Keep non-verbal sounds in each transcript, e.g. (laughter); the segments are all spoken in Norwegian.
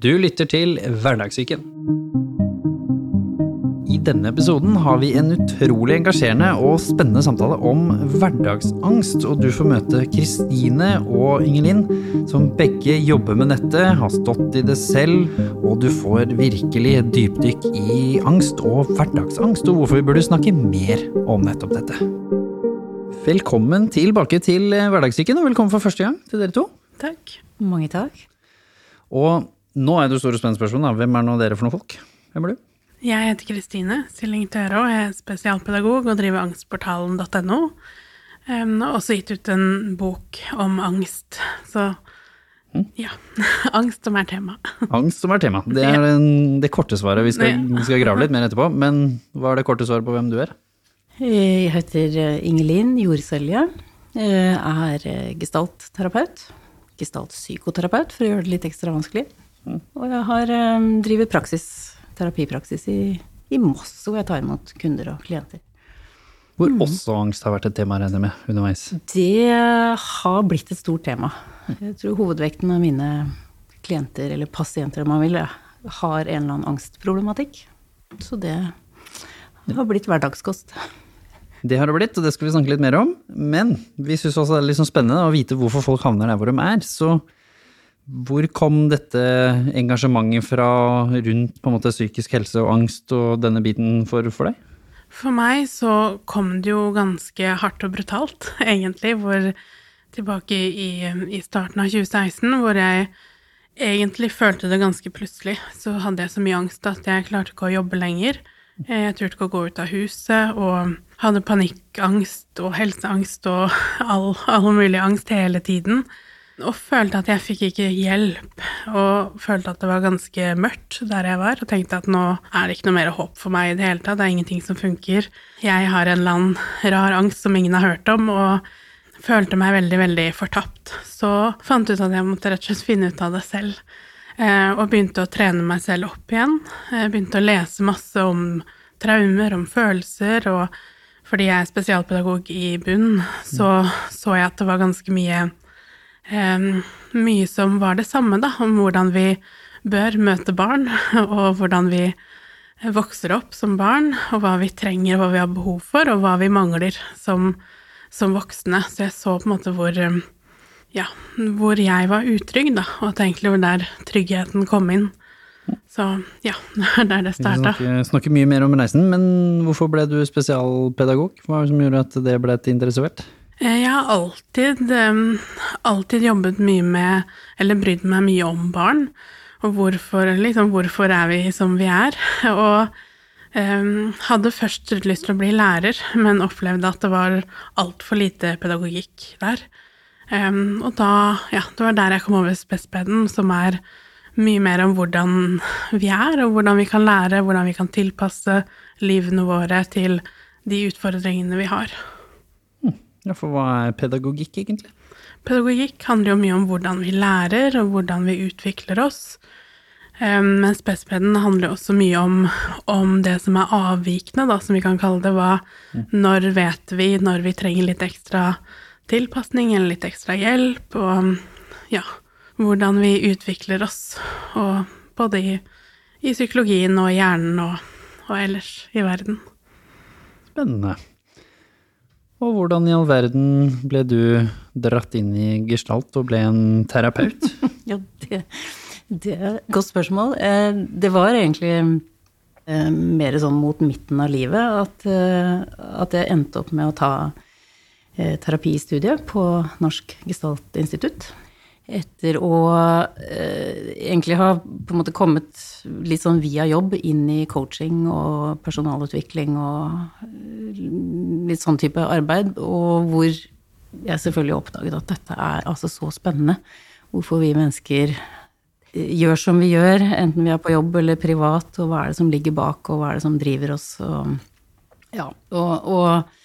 Du lytter til Hverdagssyken. I denne episoden har vi en utrolig engasjerende og spennende samtale om hverdagsangst, og du får møte Kristine og Ingelin, som begge jobber med nettet, har stått i det selv, og du får virkelig et dypdykk i angst og hverdagsangst, og hvorfor vi burde snakke mer om nettopp dette. Velkommen tilbake til Hverdagssyken, og velkommen for første gang til dere to. Takk. Mange takk. Og nå er det store spennende da. Hvem er nå dere for noen folk? Hvem er du? Jeg heter Kristine Silling Tørå, jeg er spesialpedagog og driver angstportalen.no. Um, og også gitt ut en bok om angst. Så ja. (laughs) angst som er tema. Angst som er tema. Det (laughs) er en, det korte svaret. Vi skal, vi skal grave litt mer etterpå. Men hva er det korte svaret på hvem du er? Jeg heter Ingelin Jordsølje. Jeg Er gestaltterapeut. Gestaltpsykoterapeut, for å gjøre det litt ekstra vanskelig. Og jeg har um, driver praksis, terapipraksis i, i Moss, hvor jeg tar imot kunder og klienter. Hvor også angst har vært et tema, regner jeg med, underveis. Det har blitt et stort tema. Jeg tror hovedvekten av mine klienter, eller pasienter om man vil, har en eller annen angstproblematikk. Så det har blitt hverdagskost. Det har det blitt, og det skal vi snakke litt mer om. Men vi syns også det er litt sånn spennende å vite hvorfor folk havner der hvor de er. Så hvor kom dette engasjementet fra rundt måte psykisk helse og angst og denne biten for, for deg? For meg så kom det jo ganske hardt og brutalt, (laughs) egentlig, hvor tilbake i, i starten av 2016, hvor jeg egentlig følte det ganske plutselig. Så hadde jeg så mye angst at jeg klarte ikke å jobbe lenger. Jeg turte ikke å gå ut av huset, og hadde panikkangst og helseangst og (laughs) all, all mulig angst hele tiden. Og følte at jeg fikk ikke hjelp, og følte at det var ganske mørkt der jeg var, og tenkte at nå er det ikke noe mer håp for meg i det hele tatt, det er ingenting som funker. Jeg har en eller annen rar angst som ingen har hørt om, og følte meg veldig, veldig fortapt. Så fant jeg ut at jeg måtte rett og slett finne ut av det selv, og begynte å trene meg selv opp igjen. Jeg begynte å lese masse om traumer, om følelser, og fordi jeg er spesialpedagog i bunn, så så jeg at det var ganske mye Um, mye som var det samme, da, om hvordan vi bør møte barn, (laughs) og hvordan vi vokser opp som barn, og hva vi trenger, hva vi har behov for, og hva vi mangler som, som voksne. Så jeg så på en måte hvor, ja, hvor jeg var utrygg, da, og at egentlig var der tryggheten kom inn. Så ja, (laughs) det er der det starta. Vi snakker, snakker mye mer om reisen, men hvorfor ble du spesialpedagog? Hva var det som gjorde at det ble et interessert? Jeg har alltid, alltid jobbet mye med, eller brydd meg mye om barn. Og hvorfor, liksom, hvorfor er vi som vi er? (laughs) Og um, hadde først lyst til å bli lærer, men opplevde at det var altfor lite pedagogikk der. Um, og da, ja, det var der jeg kom over spespeden, som er mye mer om hvordan vi er, og hvordan vi kan lære, hvordan vi kan tilpasse livene våre til de utfordringene vi har. Ja, For hva er pedagogikk, egentlig? Pedagogikk handler jo mye om hvordan vi lærer, og hvordan vi utvikler oss. Men spespeden handler også mye om, om, det som er avvikende, da, som vi kan kalle det. Hva, når vet vi når vi trenger litt ekstra tilpasning eller litt ekstra hjelp, og ja, hvordan vi utvikler oss, og både i, i psykologien og i hjernen og, og ellers i verden. Spennende. Og hvordan i all verden ble du dratt inn i gestalt og ble en terapeut? (laughs) ja, det, det, er et godt spørsmål. Det var egentlig mer sånn mot midten av livet at, at jeg endte opp med å ta terapistudiet på Norsk Gestaltinstitutt etter å eh, egentlig ha på en måte kommet litt sånn via jobb inn i coaching og personalutvikling og eh, litt sånn type arbeid, og hvor jeg selvfølgelig oppdaget at dette er altså så spennende. Hvorfor vi mennesker eh, gjør som vi gjør, enten vi er på jobb eller privat, og hva er det som ligger bak, og hva er det som driver oss, og ja, og, og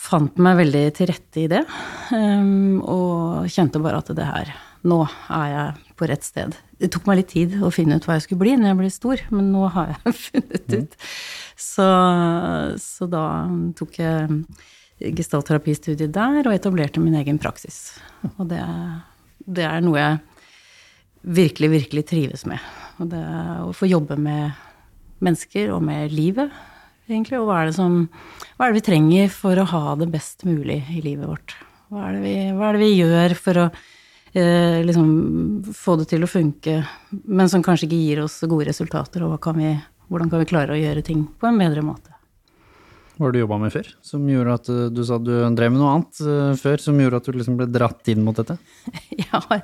fant meg veldig til rette i det, um, og kjente bare at det her nå er jeg på rett sted. Det tok meg litt tid å finne ut hva jeg skulle bli når jeg ble stor, men nå har jeg (laughs) funnet ut. Så, så da tok jeg gestaltterapistudiet der og etablerte min egen praksis. Og det, det er noe jeg virkelig, virkelig trives med. Og det å få jobbe med mennesker og med livet, egentlig. Og hva er det, som, hva er det vi trenger for å ha det best mulig i livet vårt? Hva er det vi, er det vi gjør for å eh, liksom få det til å funke, men som kanskje ikke gir oss gode resultater, og kan vi, hvordan kan vi klare å gjøre ting på en bedre måte? Hva har du jobba med før, som gjorde at eh, du sa du drev med noe annet uh, før, som gjorde at du liksom ble dratt inn mot dette? (laughs) Jeg har,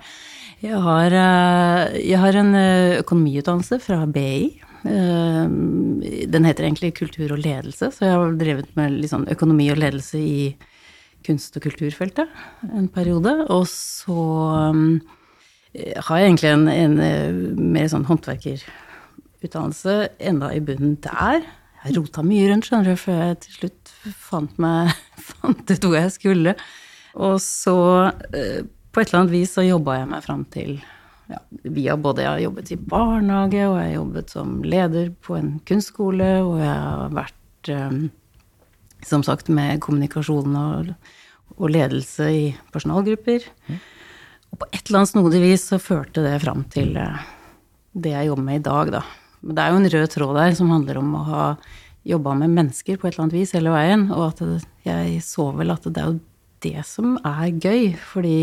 jeg har, eh, jeg har en økonomiutdannelse fra BI. Den heter egentlig kultur og ledelse, så jeg har drevet med sånn økonomi og ledelse i kunst- og kulturfeltet en periode. Og så har jeg egentlig en, en mer sånn håndverkerutdannelse enda i bunnen der. Jeg rota mye rundt, skjønner du, før jeg til slutt fant, meg, (laughs) fant ut hvor jeg skulle. Og så, eh, på et eller annet vis, så jobba jeg meg fram til ja, via både Jeg har jobbet i barnehage, og jeg har jobbet som leder på en kunstskole, og jeg har vært, eh, som sagt, med kommunikasjon og, og ledelse i personalgrupper. Mm. Og på et eller annet snodig vis så førte det fram til eh, det jeg jobber med i dag, da. Men det er jo en rød tråd der som handler om å ha jobba med mennesker på et eller annet vis hele veien. Og at jeg så vel at det er jo det som er gøy. Fordi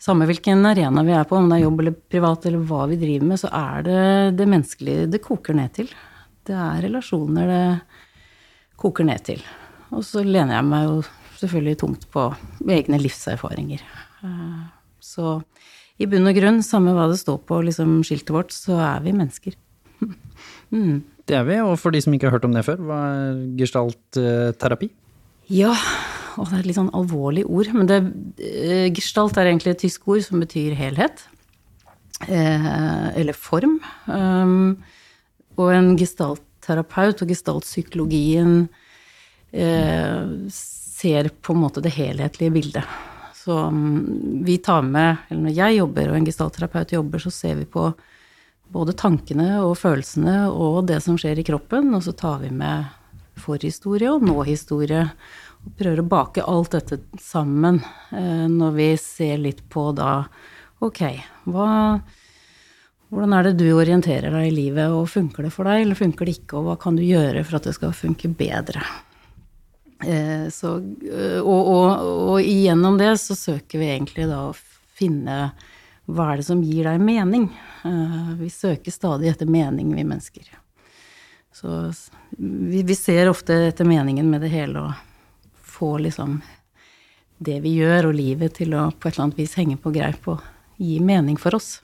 samme hvilken arena vi er på, om det er jobb eller privat eller hva vi driver med, så er det det menneskelige det koker ned til. Det er relasjoner det koker ned til. Og så lener jeg meg jo selvfølgelig tungt på egne livserfaringer. Eh, så i bunn og grunn, samme hva det står på liksom, skiltet vårt, så er vi mennesker. (laughs) Mm. Det er vi, og for de som ikke har hørt om det før, hva er gestaltterapi? Ja, og det er et litt sånn alvorlig ord. Men det, uh, gestalt er egentlig et tysk ord som betyr helhet. Eller form. Um, og en gestaltterapeut og gestaltpsykologien ser på en måte det helhetlige bildet. Så um, vi tar med, eller når jeg jobber og en gestaltterapeut jobber, så ser vi på både tankene og følelsene og det som skjer i kroppen, og så tar vi med forhistorie og nåhistorie. Og prøver å bake alt dette sammen eh, når vi ser litt på da Ok, hva, hvordan er det du orienterer deg i livet, og funker det for deg, eller funker det ikke, og hva kan du gjøre for at det skal funke bedre? Eh, så, og, og, og, igjennom det så søker vi egentlig da å finne hva er det som gir deg mening? Eh, vi søker stadig etter mening, vi mennesker. Så vi, vi ser ofte etter meningen med det hele og får liksom det vi gjør og livet til å på et eller annet vis henge på greip og gi mening for oss.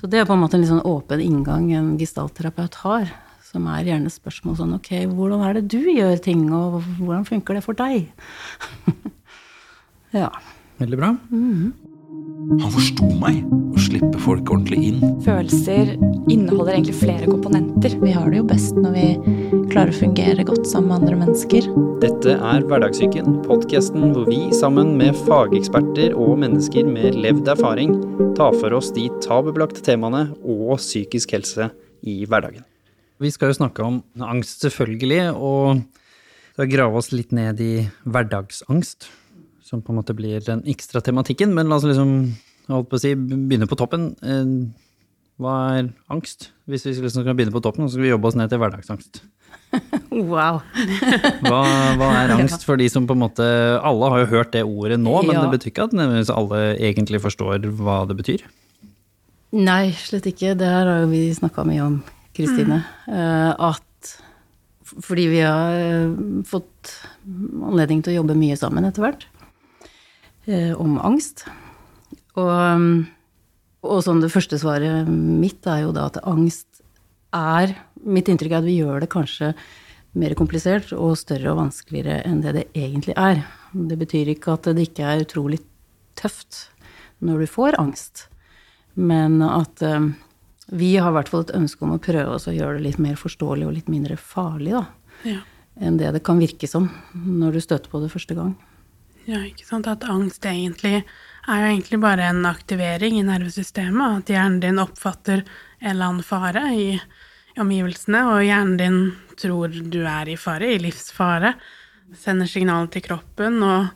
Så det er på en måte en litt sånn åpen inngang en gestaltterapeut har, som er gjerne spørsmål sånn ok, hvordan er det du gjør ting, og hvordan funker det for deg? (laughs) ja. Veldig bra. Mm -hmm. Han forsto meg Å slippe folk ordentlig inn. Følelser inneholder egentlig flere komponenter. Vi har det jo best når vi klarer å fungere godt sammen med andre mennesker. Dette er Hverdagssyken, podkasten hvor vi sammen med fageksperter og mennesker med levd erfaring tar for oss de tabubelagte temaene og psykisk helse i hverdagen. Vi skal jo snakke om angst, selvfølgelig, og grave oss litt ned i hverdagsangst som på en måte blir den ekstra tematikken. Men la oss liksom holdt på å si, begynne på toppen. Eh, hva er angst? Hvis vi liksom skal begynne på toppen, så skal vi jobbe oss ned til hverdagsangst. (laughs) Wow. hva, hva, er (laughs) angst for de som på en måte Alle har jo hørt det ordet nå, men ja. det betyr ikke at alle egentlig forstår hva det betyr? Nei, slett ikke. Det her har jo vi snakka mye om, Kristine. Mm. At fordi vi har eh, fått anledning til å jobbe mye sammen etter hvert, Eh, om angst. Og, og sånn det første svaret mitt er jo da at angst er Mitt inntrykk er at vi gjør det kanskje mer komplisert og større og vanskeligere enn det det egentlig er. Det betyr ikke at det ikke er utrolig tøft når du får angst, men at vi har i hvert fall et ønske om å prøve oss å gjøre det litt mer forståelig og litt mindre farlig, da. Ja. Enn det det kan virke som når du støter på det første gang. Ja, ikke sant. At angst egentlig er jo egentlig bare en aktivering i nervesystemet. At hjernen din oppfatter en eller annen fare i, omgivelsene, og hjernen din tror du er i fare, i livsfare. Sender signal til kroppen, og,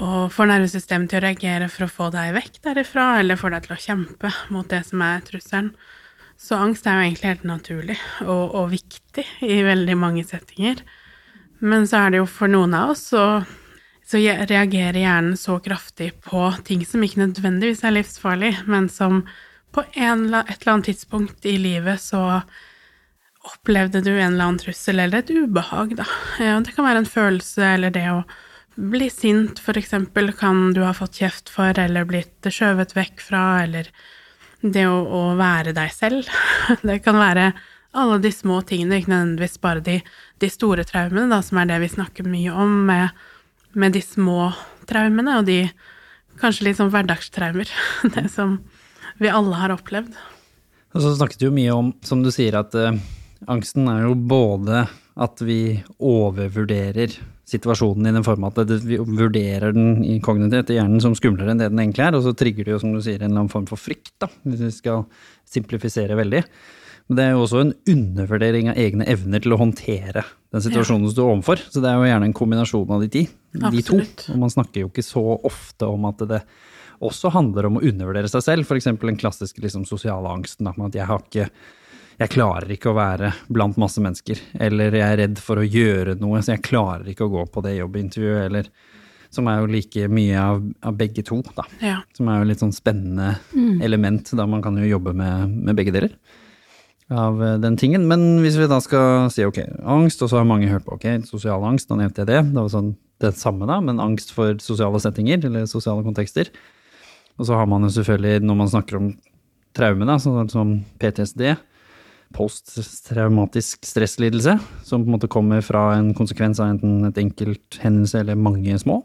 og får nervesystemet til å reagere for å få deg vekk derifra, eller får deg til å kjempe mot det som er trusselen. Så angst er jo egentlig helt naturlig og, og viktig i veldig mange settinger. Men så er det jo for noen av oss, så, så reagerer hjernen så kraftig på ting som ikke nødvendigvis er livsfarlig, men som på en, et eller annet tidspunkt i livet så opplevde du en eller annen trussel eller et ubehag, da. Ja, det kan være en følelse eller det å bli sint, eksempel, kan du ha fått kjeft for eller blitt skjøvet vekk fra, eller det å, å være deg selv. (laughs) Det kan være alle de små tingene, ikke nødvendigvis bare de, de store traumene, da, som er det vi snakker mye om, med, med, de små traumene og de kanskje litt sånn hverdagstraumer. (laughs) Det som vi alle har opplevd. Og så snakket du jo mye om, som du sier, at uh, angsten er jo både at vi overvurderer situasjonen i den form at vi vurderer den i kognitivt i hjernen som skumlere enn det den egentlig er, og så trigger det jo, som du sier, en eller annen form for frykt, da, hvis vi skal simplifisere veldig. Men det er jo også en undervurdering av egne evner til å håndtere den situasjonen du står overfor. Så det er jo gjerne en kombinasjon av de, ti, de to. Og man snakker jo ikke så ofte om at det også handler om å undervurdere seg selv. F.eks. den klassiske liksom, sosiale angsten. At jeg har ikke jeg klarer ikke å være blant masse mennesker. Eller jeg er redd for å gjøre noe, så jeg klarer ikke å gå på det jobbintervjuet. Eller som er jo like mye av, av begge to, da. Ja. Som er jo litt sånn spennende mm. element, da man kan jo jobbe med, med, begge deler av eh, den tingen. Men hvis vi da skal si ok, angst, og så har mange hørt på ok, sosial angst, da nevnte jeg det. Det var sånn det samme, da, men angst for sosiale settinger eller sosiale kontekster. Og så har man jo selvfølgelig, når man snakker om traume, da, sånn som PTSD, posttraumatisk stresslidelse, som på en måte kommer fra en konsekvens av enten et enkelt hendelse eller mange små.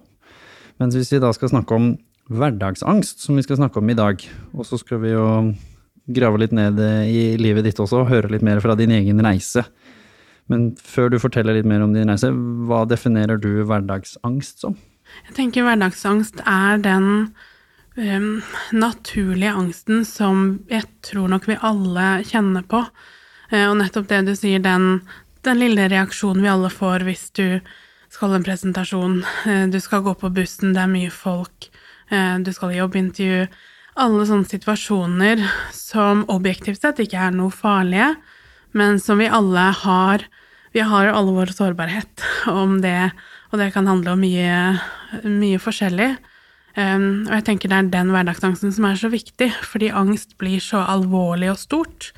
Mens hvis vi da skal snakke om hverdagsangst, som vi skal snakke om i dag, og så skal vi jo grave litt ned i livet ditt også, og høre litt mer fra din egen reise. Men før du forteller litt mer om din reise, hva definerer du hverdagsangst som? Jeg tenker hverdagsangst er den um, naturlige angsten som jeg tror nok vi alle kjenner på. Uh, og nettopp det du sier, den, den, lille reaksjonen vi alle får hvis du skal ha en presentasjon, uh, du skal gå på bussen, det er mye folk, uh, du skal i jobbintervju Alle sånne situasjoner som objektivt sett ikke er noe farlige, men som vi alle har Vi har jo alle vår sårbarhet (laughs) om det, og det kan handle om mye, mye forskjellig. Og jeg tenker det er den hverdagsangsten som er så viktig, fordi angst blir så alvorlig og stort.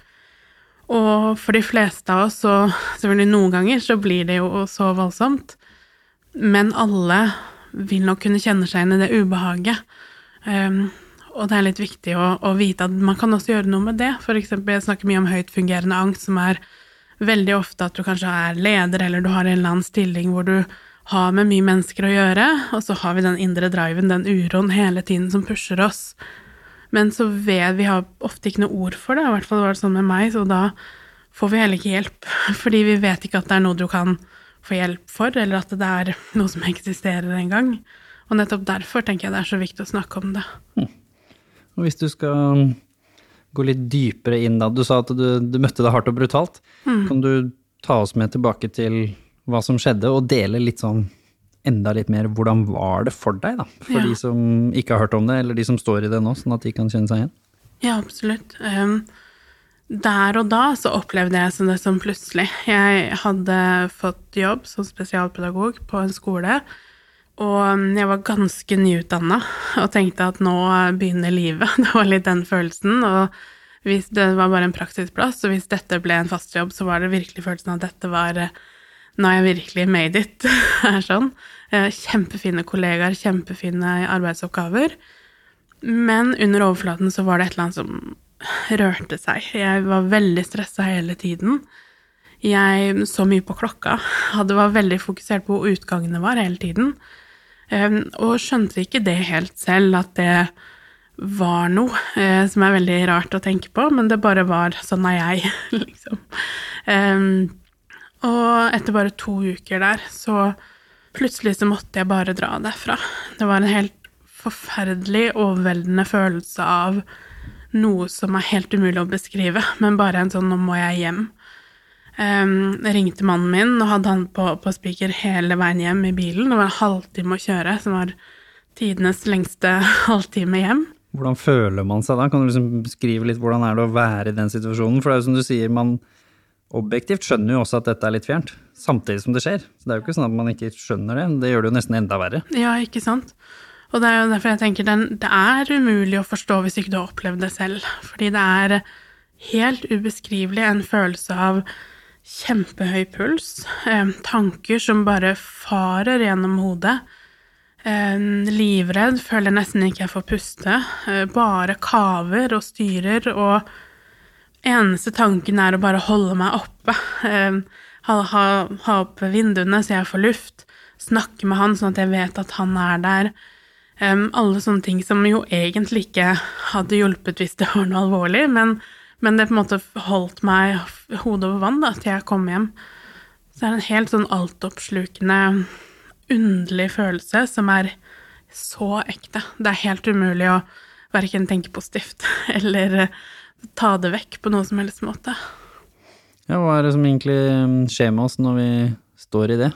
Og for de fleste av oss, så selvfølgelig noen ganger, så blir det jo så voldsomt. Men alle vil nok kunne kjenne seg igjen i det ubehaget. Um, og det er litt viktig å, å, vite at man kan også gjøre noe med det. For eksempel, jeg snakker mye om høytfungerende angst, som er veldig ofte at du kanskje er leder, eller du har en eller annen stilling hvor du har med mye mennesker å gjøre, og så har vi den indre driven, den uroen hele tiden som pusher oss. Men så vet vi har ofte ikke noe ord for det, i hvert fall var det sånn med meg, så da får vi heller ikke hjelp. (laughs) Fordi vi vet ikke at det er noe du kan få hjelp for, eller at det er (laughs) noe som eksisterer engang. Og nettopp derfor tenker jeg det er så viktig å snakke om det. Hm. Og hvis du skal gå litt dypere inn da, du sa at du, du møtte det hardt og brutalt. Mm. Kan du ta oss med tilbake til hva som skjedde, og dele litt sånn enda litt mer hvordan var det for deg, da? For ja. de som ikke har hørt om det, eller de som står i det nå, sånn at de kan kjenne seg igjen. Ja, absolutt. Um, der og da så opplevde jeg det som plutselig. Jeg hadde fått jobb som spesialpedagog på en skole, og jeg var ganske nyutdanna og tenkte at nå begynner livet. (laughs) Det var litt den følelsen. Og hvis det var bare en praksisplass, og hvis dette ble en fast jobb, så var det virkelig følelsen at dette var nå har jeg virkelig made it. (laughs) er sånn. Eh, kjempefine kollegaer, kjempefine arbeidsoppgaver. Men under overflaten så var det et eller annet som rørte seg. Jeg var veldig stressa hele tiden. Jeg så mye på klokka, (laughs) hadde var veldig fokusert på hvor utgangene var hele tiden. Eh, og skjønte ikke det helt selv, at det var noe eh, som er veldig rart å tenke på, men det bare var sånn er jeg, (laughs) liksom. Og etter bare to uker der, så plutselig så måtte jeg bare dra derfra. Det var en helt forferdelig, overveldende følelse av noe som er helt umulig å beskrive, men bare en sånn 'nå må jeg hjem'. Um, ringte mannen min og hadde han på, på spiker hele veien hjem i bilen. Det var en halvtime å kjøre, som var tidenes lengste (laughs) halvtime hjem. Hvordan føler man seg da? Kan du liksom beskrive litt hvordan er det å være i den situasjonen? For det er jo som du sier, man objektivt skjønner jo også at dette er litt fjernt, samtidig som det skjer. Så det er jo ikke sånn at man ikke skjønner det. Det gjør det jo nesten enda verre. Ja, ikke sant? Og det er jo derfor jeg tenker den, det er umulig å forstå hvis ikke du har opplevd det selv. Fordi det er helt ubeskrivelig en følelse av kjempehøy puls, eh, tanker som bare farer gjennom hodet. Eh, livredd, føler nesten ikke jeg får puste. Eh, bare kaver og styrer, og eneste tanken er å bare holde meg oppe. Eh, ha, ha, ha opp vinduene så jeg får luft. Snakke med han sånn at jeg vet at han er der. Um, alle sånne ting som jo egentlig ikke hadde hjulpet hvis det var noe alvorlig, men, men det på en måte holdt meg hodet over vann da, til jeg kom hjem. Så det er en helt sånn altoppslukende, underlig følelse som er så ekte. Det er helt umulig å verken tenke positivt (laughs) eller ta det vekk på noe som helst måte. Ja, hva er det som egentlig skjer med oss når vi står i det?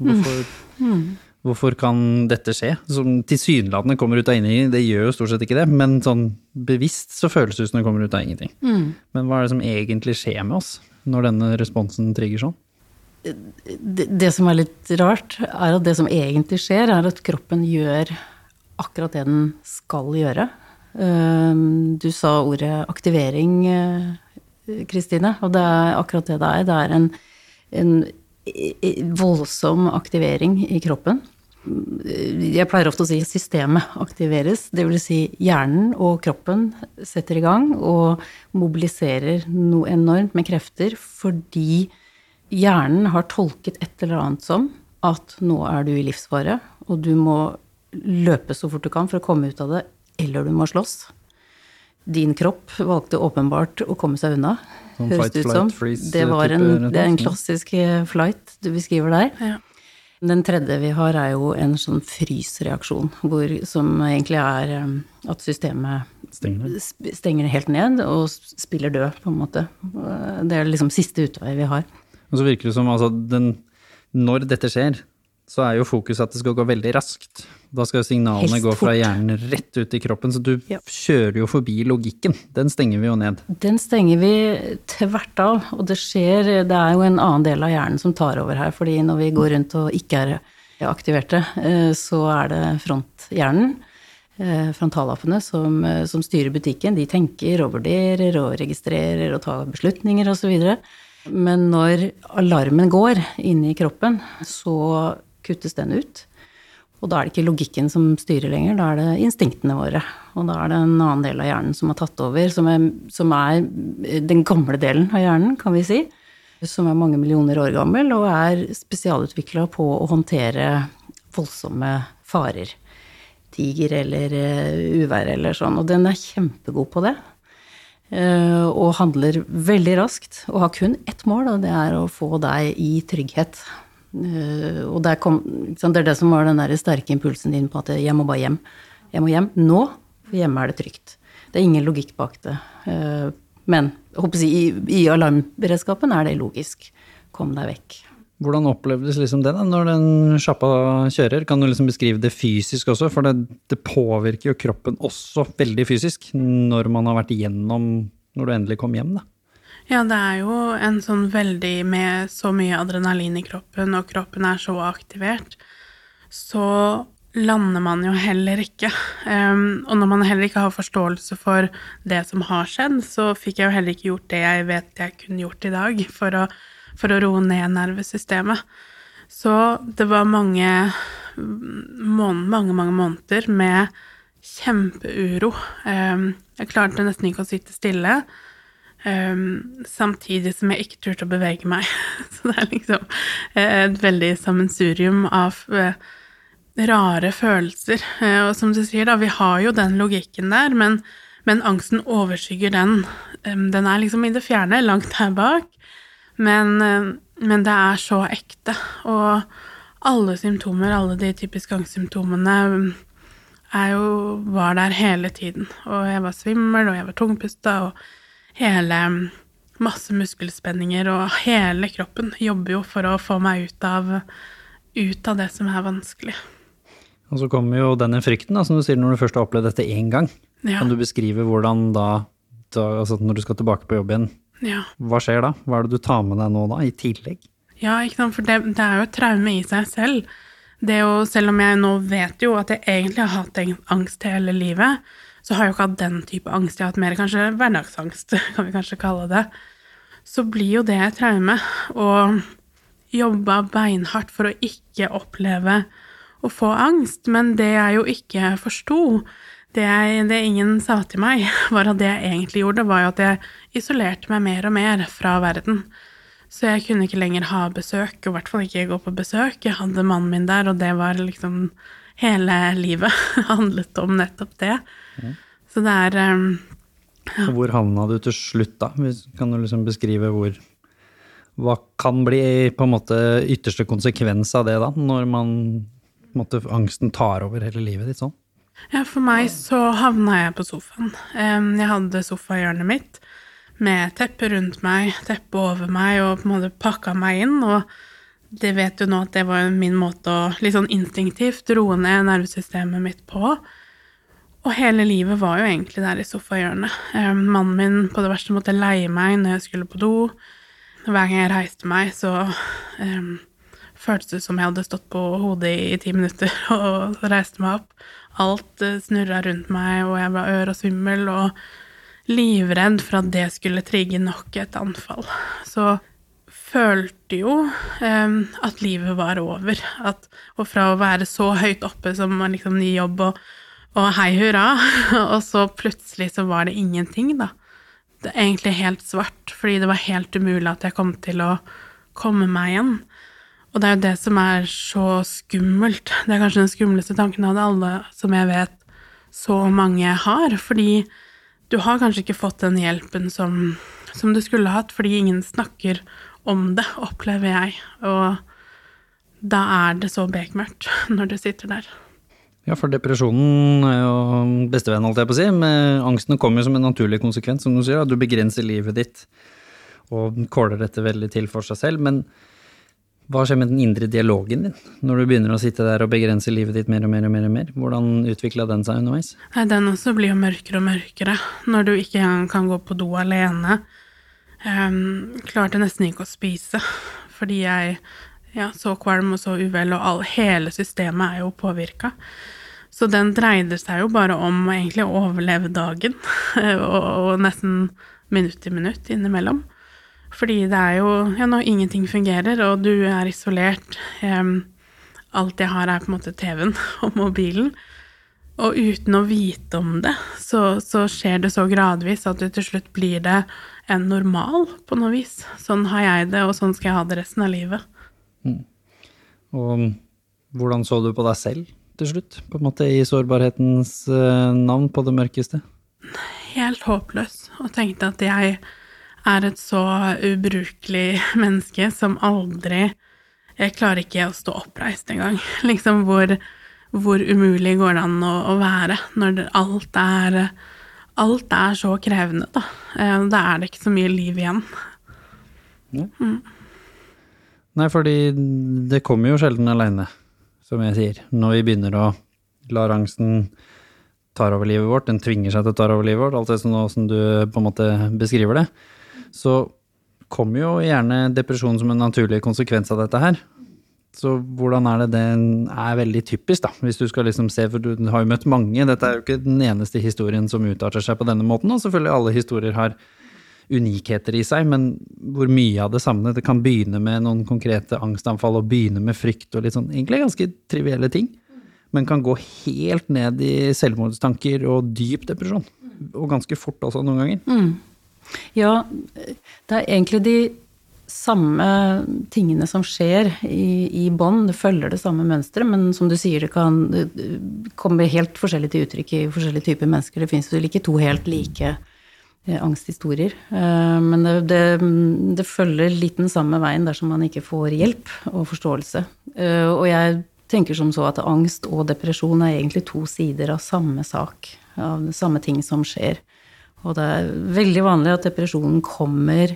Hvorfor mm. Mm. Hvorfor kan dette skje? Som tilsynelatende kommer ut av ingenting, det gjør jo stort sett ikke det, men sånn bevisst så føles det ut som det kommer ut av ingenting. Mm. Men hva er det som egentlig skjer med oss når denne responsen trigger sånn? Det, det, som er litt rart, er at det som egentlig skjer, er at kroppen gjør akkurat det den skal gjøre. Ehm, du sa ordet aktivering, eh, Kristine, og det er akkurat det det er. Det er en, en voldsom aktivering i kroppen. Jeg pleier ofte å si systemet aktiveres. Det vil si hjernen og kroppen setter i gang og mobiliserer noe enormt med krefter fordi hjernen har tolket et eller annet som at nå er du i livsfare, og du må løpe så fort du kan for å komme ut av det, eller du må slåss. Din kropp valgte åpenbart å komme seg unna. Sånn høres det ut som. Det, var en, det er en klassisk eh, flight du beskriver der. Ja. Den tredje vi har, er jo en sånn frysreaksjon, hvor, som egentlig er eh, at systemet stenger. stenger helt ned og spiller død, på en måte. Det er liksom siste utvei vi har. Og så virker det som altså den Når dette skjer, så er jo fokuset at det skal gå veldig raskt. Da skal signalene Helst gå fra hjernen rett ut i kroppen, så du ja. kjører jo forbi logikken. Den stenger vi jo ned. Den stenger vi tvert av, og det skjer Det er jo en annen del av hjernen som tar over her, fordi når vi går rundt og ikke er aktiverte, eh, så er det fronthjernen, eh, frontallappene, som, eh, som styrer butikken. De tenker og vurderer og registrerer og tar beslutninger osv. Men når alarmen går inne i kroppen, så kuttes den ut. Og da er det ikke logikken som styrer lenger, da er det instinktene våre. Og da er det en annen del av hjernen som har tatt over, som er, som er den gamle delen av hjernen, kan vi si. Som er mange millioner år gammel, og er spesialutvikla på å håndtere voldsomme farer. Tiger eller uh, uvær eller sånn. Og den er kjempegod på det. Uh, og handler veldig raskt. Og har kun ett mål, og det er å få deg i trygghet. Eh, og kom, det er det som var den der sterke impulsen din på at jeg må bare hjem. Jeg må hjem nå, for hjemme er det trygt. Det er ingen logikk bak det. Eh, men jeg, i, i alarmberedskapen er det logisk. Kom deg vekk. Hvordan opplevdes liksom det da, når den sjappa kjører? Kan du liksom beskrive det fysisk også? For det, det, påvirker jo kroppen også veldig fysisk når man har vært igjennom når du endelig kom hjem. da. Ja, det er jo en sånn veldig med så mye adrenalin i kroppen, og kroppen er så aktivert, så lander man jo heller ikke. Um, og når man heller ikke har forståelse for det som har skjedd, så fikk jeg jo heller ikke gjort det jeg vet jeg kunne gjort i dag for å, for å roe ned nervesystemet. Så det var mange, mange, mange måneder med kjempeuro. Um, jeg klarte nesten ikke å sitte stille. Um, samtidig som jeg ikke turte å bevege meg. (laughs) Så det er liksom eh, et veldig sammensurium av uh, rare følelser. Uh, og som du sier, da, vi har jo den logikken der, men, men angsten overskygger den. Um, den er liksom i det fjerne, langt her bak, men, uh, men det er så ekte. Og alle symptomer, alle de typiske angstsymptomene, er jo, var der hele tiden. Og jeg var svimmel, og jeg var tungpusta, og hele masse muskelspenninger, og hele kroppen jobber jo for å få meg ut av, ut av det som er vanskelig. Og så kommer jo denne frykten, da, som du sier, når du først har opplevd dette én gang. Ja. Kan du beskrive hvordan da, da altså når du skal tilbake på jobb igjen, ja. hva skjer da? Hva er det du tar med deg nå da, i tillegg? Ja, ikke sant, for det, det er jo et traume i seg selv. Det er jo, selv om jeg nå vet jo at jeg egentlig har hatt angst hele livet, så har jeg jo ikke hatt den type angst. Jeg har hatt mer kanskje hverdagsangst, (laughs) kan vi kanskje kalle det. Så blir jo det et traume. Og jobba beinhardt for å ikke oppleve å få angst. Men det jeg jo ikke forsto, det, det ingen sa til meg, (laughs) var at det jeg egentlig gjorde, var jo at jeg isolerte meg mer og mer fra verden. Så jeg kunne ikke lenger ha besøk, og i hvert fall ikke gå på besøk. Jeg hadde mannen min der, og det var liksom Hele livet (laughs) handlet om nettopp det. Så det er um, ja. hvor havna du til slutt da? Kan du liksom beskrive hvor Hva kan bli på en måte ytterste konsekvens av det da, når man på en måte, angsten tar over hele livet ditt sånn? Ja, for meg så havna jeg på sofaen. Jeg hadde sofahjørnet mitt med teppe rundt meg, teppe over meg, og på en måte pakka meg inn. Og det vet du nå at det var min måte å litt sånn instinktivt roe ned nervesystemet mitt på. Og hele livet var jo egentlig der i sofahjørnet. Em, Mannen min på det verste måtte leie meg når jeg skulle på do. Hver gang jeg reiste meg, så um, føltes det som jeg hadde stått på hodet i, ti minutter (laughs) og reiste meg opp. Alt uh, snurra rundt meg, og jeg var ør og svimmel og livredd for at det skulle trigge nok et anfall. Så følte jo em, at livet var over. At, og fra å være så høyt oppe som liksom ny jobb og, og hei hurra, (laughs) og så plutselig så var det ingenting, da. Det er egentlig helt svart, fordi det var helt umulig at jeg kom til å komme meg igjen. Og det er jo det som er så skummelt. Det er kanskje den skumleste tanken av det alle som jeg vet så mange har, fordi du har kanskje ikke fått den hjelpen som, som du skulle hatt, fordi ingen snakker om det, opplever jeg. Og da er det så bekmørkt (laughs) når du sitter der. Ja, for depresjonen er jo bestevenn, holdt jeg på å si. Men angsten kommer jo som en naturlig konsekvens, som du sier. At du begrenser livet ditt og kåler dette veldig til for seg selv. Men hva skjer med den indre dialogen din når du begynner å sitte der og begrense livet ditt mer og mer og mer? og mer? Hvordan utvikla den seg underveis? Nei, Den også blir jo mørkere og mørkere når du ikke engang kan gå på do alene. Um, klarte nesten ikke å spise fordi jeg ja, så kvalm og så uvel, og all, hele systemet er jo påvirka. Så den dreide seg jo bare om å egentlig overleve dagen, (laughs) og, og nesten minutt i minutt innimellom. Fordi det er jo ja, når ingenting fungerer, og du er isolert um, Alt jeg har, er på en måte TV-en (laughs) og mobilen. Og uten å vite om det, så, så skjer det så gradvis at til slutt blir det en normal, på noe vis. Sånn har jeg det, og sånn skal jeg ha det resten av livet. Og hvordan så du på deg selv til slutt? På en måte i sårbarhetens eh, navn på det mørkeste? Helt håpløs, og tenkte at jeg er et så ubrukelig menneske som aldri Jeg klarer ikke å stå oppreist engang. (laughs) Liksom hvor, hvor umulig går det an å, å være når det, alt er Alt er så krevende, da. Eh, Da er det ikke så mye liv igjen. Nei, fordi det kommer jo sjelden aleine, som jeg sier. Når vi begynner å la angsten tar over livet vårt, den tvinger seg til å ta over livet vårt, alt det som, som du på en måte beskriver det, så kommer jo gjerne depresjon som en naturlig konsekvens av dette her. Så hvordan er det den er veldig typisk, da, hvis du skal liksom se, for du har jo møtt mange, dette er jo ikke den eneste historien som utarter seg på denne måten, og selvfølgelig alle historier har unikheter i seg, men hvor mye av det samme. Det kan begynne med noen konkrete angstanfall og begynne med frykt og litt sånn egentlig ganske trivielle ting, men kan gå helt ned i selvmordstanker og dyp depresjon. Og ganske fort også noen ganger. Ja, det er egentlig de samme tingene som skjer i, i bånd. Det følger det samme mønsteret, men som du sier, det kan komme helt forskjellig til uttrykk i forskjellige typer mennesker. Det fins vel ikke to helt like angsthistorier. Eh, Men det, det, det følger litt den samme veien dersom man ikke får hjelp og forståelse. Eh, Og jeg tenker som så at angst og depresjon er egentlig to sider av samme sak. Av samme ting som skjer. Og det er veldig vanlig at depresjonen kommer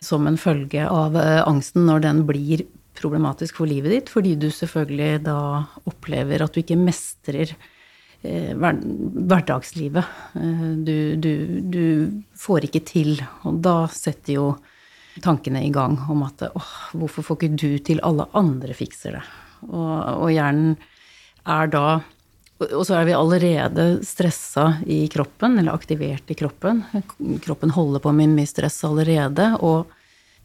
som en følge av eh, angsten når den blir problematisk for livet ditt, fordi du selvfølgelig da opplever at du ikke mestrer eh, hverdagslivet. Eh, du, du, du, får ikke til, og da setter jo tankene i gang om at åh, hvorfor får ikke du til, alle andre fikser det. Og, og hjernen er da og så er vi allerede stressa i kroppen, eller aktivert i kroppen. Kroppen holder på med mye stress allerede. Og,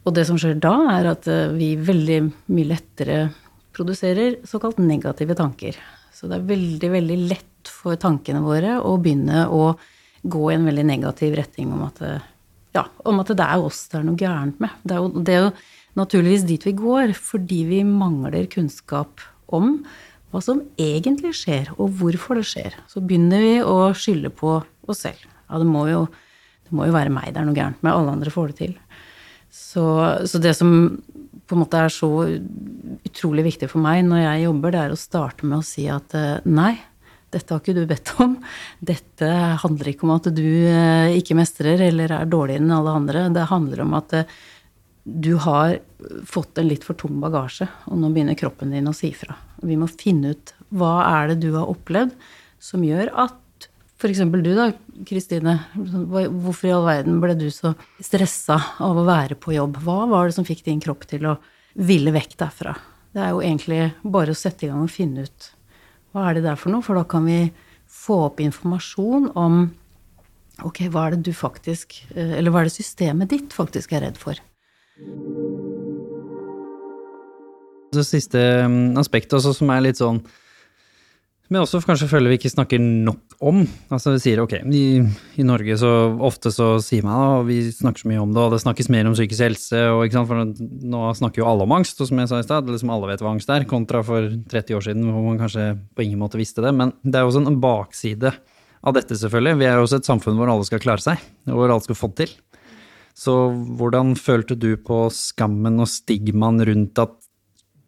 og, det som skjer da, er at eh, vi veldig mye lettere produserer såkalt negative tanker. Så det er veldig, veldig lett for tankene våre å begynne å gå i en veldig negativ retning om at, ja, om at det er oss det er noe gærent med. Det er, jo, det er jo naturligvis dit vi går fordi vi mangler kunnskap om hva som egentlig skjer, og hvorfor det skjer. Så begynner vi å skylde på oss selv. Ja, det må jo, det må jo være meg det er noe gærent med, alle andre får det til. Så, så, det som på en måte er så utrolig viktig for meg når jeg jobber, det er å starte med å si at eh, nei, dette har ikke du bedt om. Dette handler ikke om at du eh, ikke mestrer eller er dårligere enn alle andre. Det handler om at eh, du har fått en litt for tung bagasje, og nå begynner kroppen din å si fra. Vi må finne ut hva er det du har opplevd som gjør at F.eks. du da, Kristine. Hvorfor i all verden ble du så stressa av å være på jobb? Hva var det som fikk din kropp til å ville vekk derfra? Det er jo egentlig bare å sette i gang og finne ut hva er det der for noe, for da kan vi få opp informasjon om ok, hva er det du faktisk eh, Eller hva er det systemet ditt faktisk er redd for? Det siste mm, aspektet også, som er litt sånn Jeg også kanskje føler vi ikke snakker nok om. Altså vi sier ok, i, i Norge så ofte så sier man at vi snakker så mye om det, og det snakkes mer om psykisk helse, og ikke sant, for nå snakker jo alle om angst, og som jeg sa i stad, liksom alle vet hva angst er, kontra for 30 år siden hvor man kanskje på ingen måte visste det. Men det er jo også en bakside av dette, selvfølgelig. Vi er jo også et samfunn hvor alle skal klare seg, og hvor alle skal få til. Så hvordan følte du på skammen og stigmaen rundt at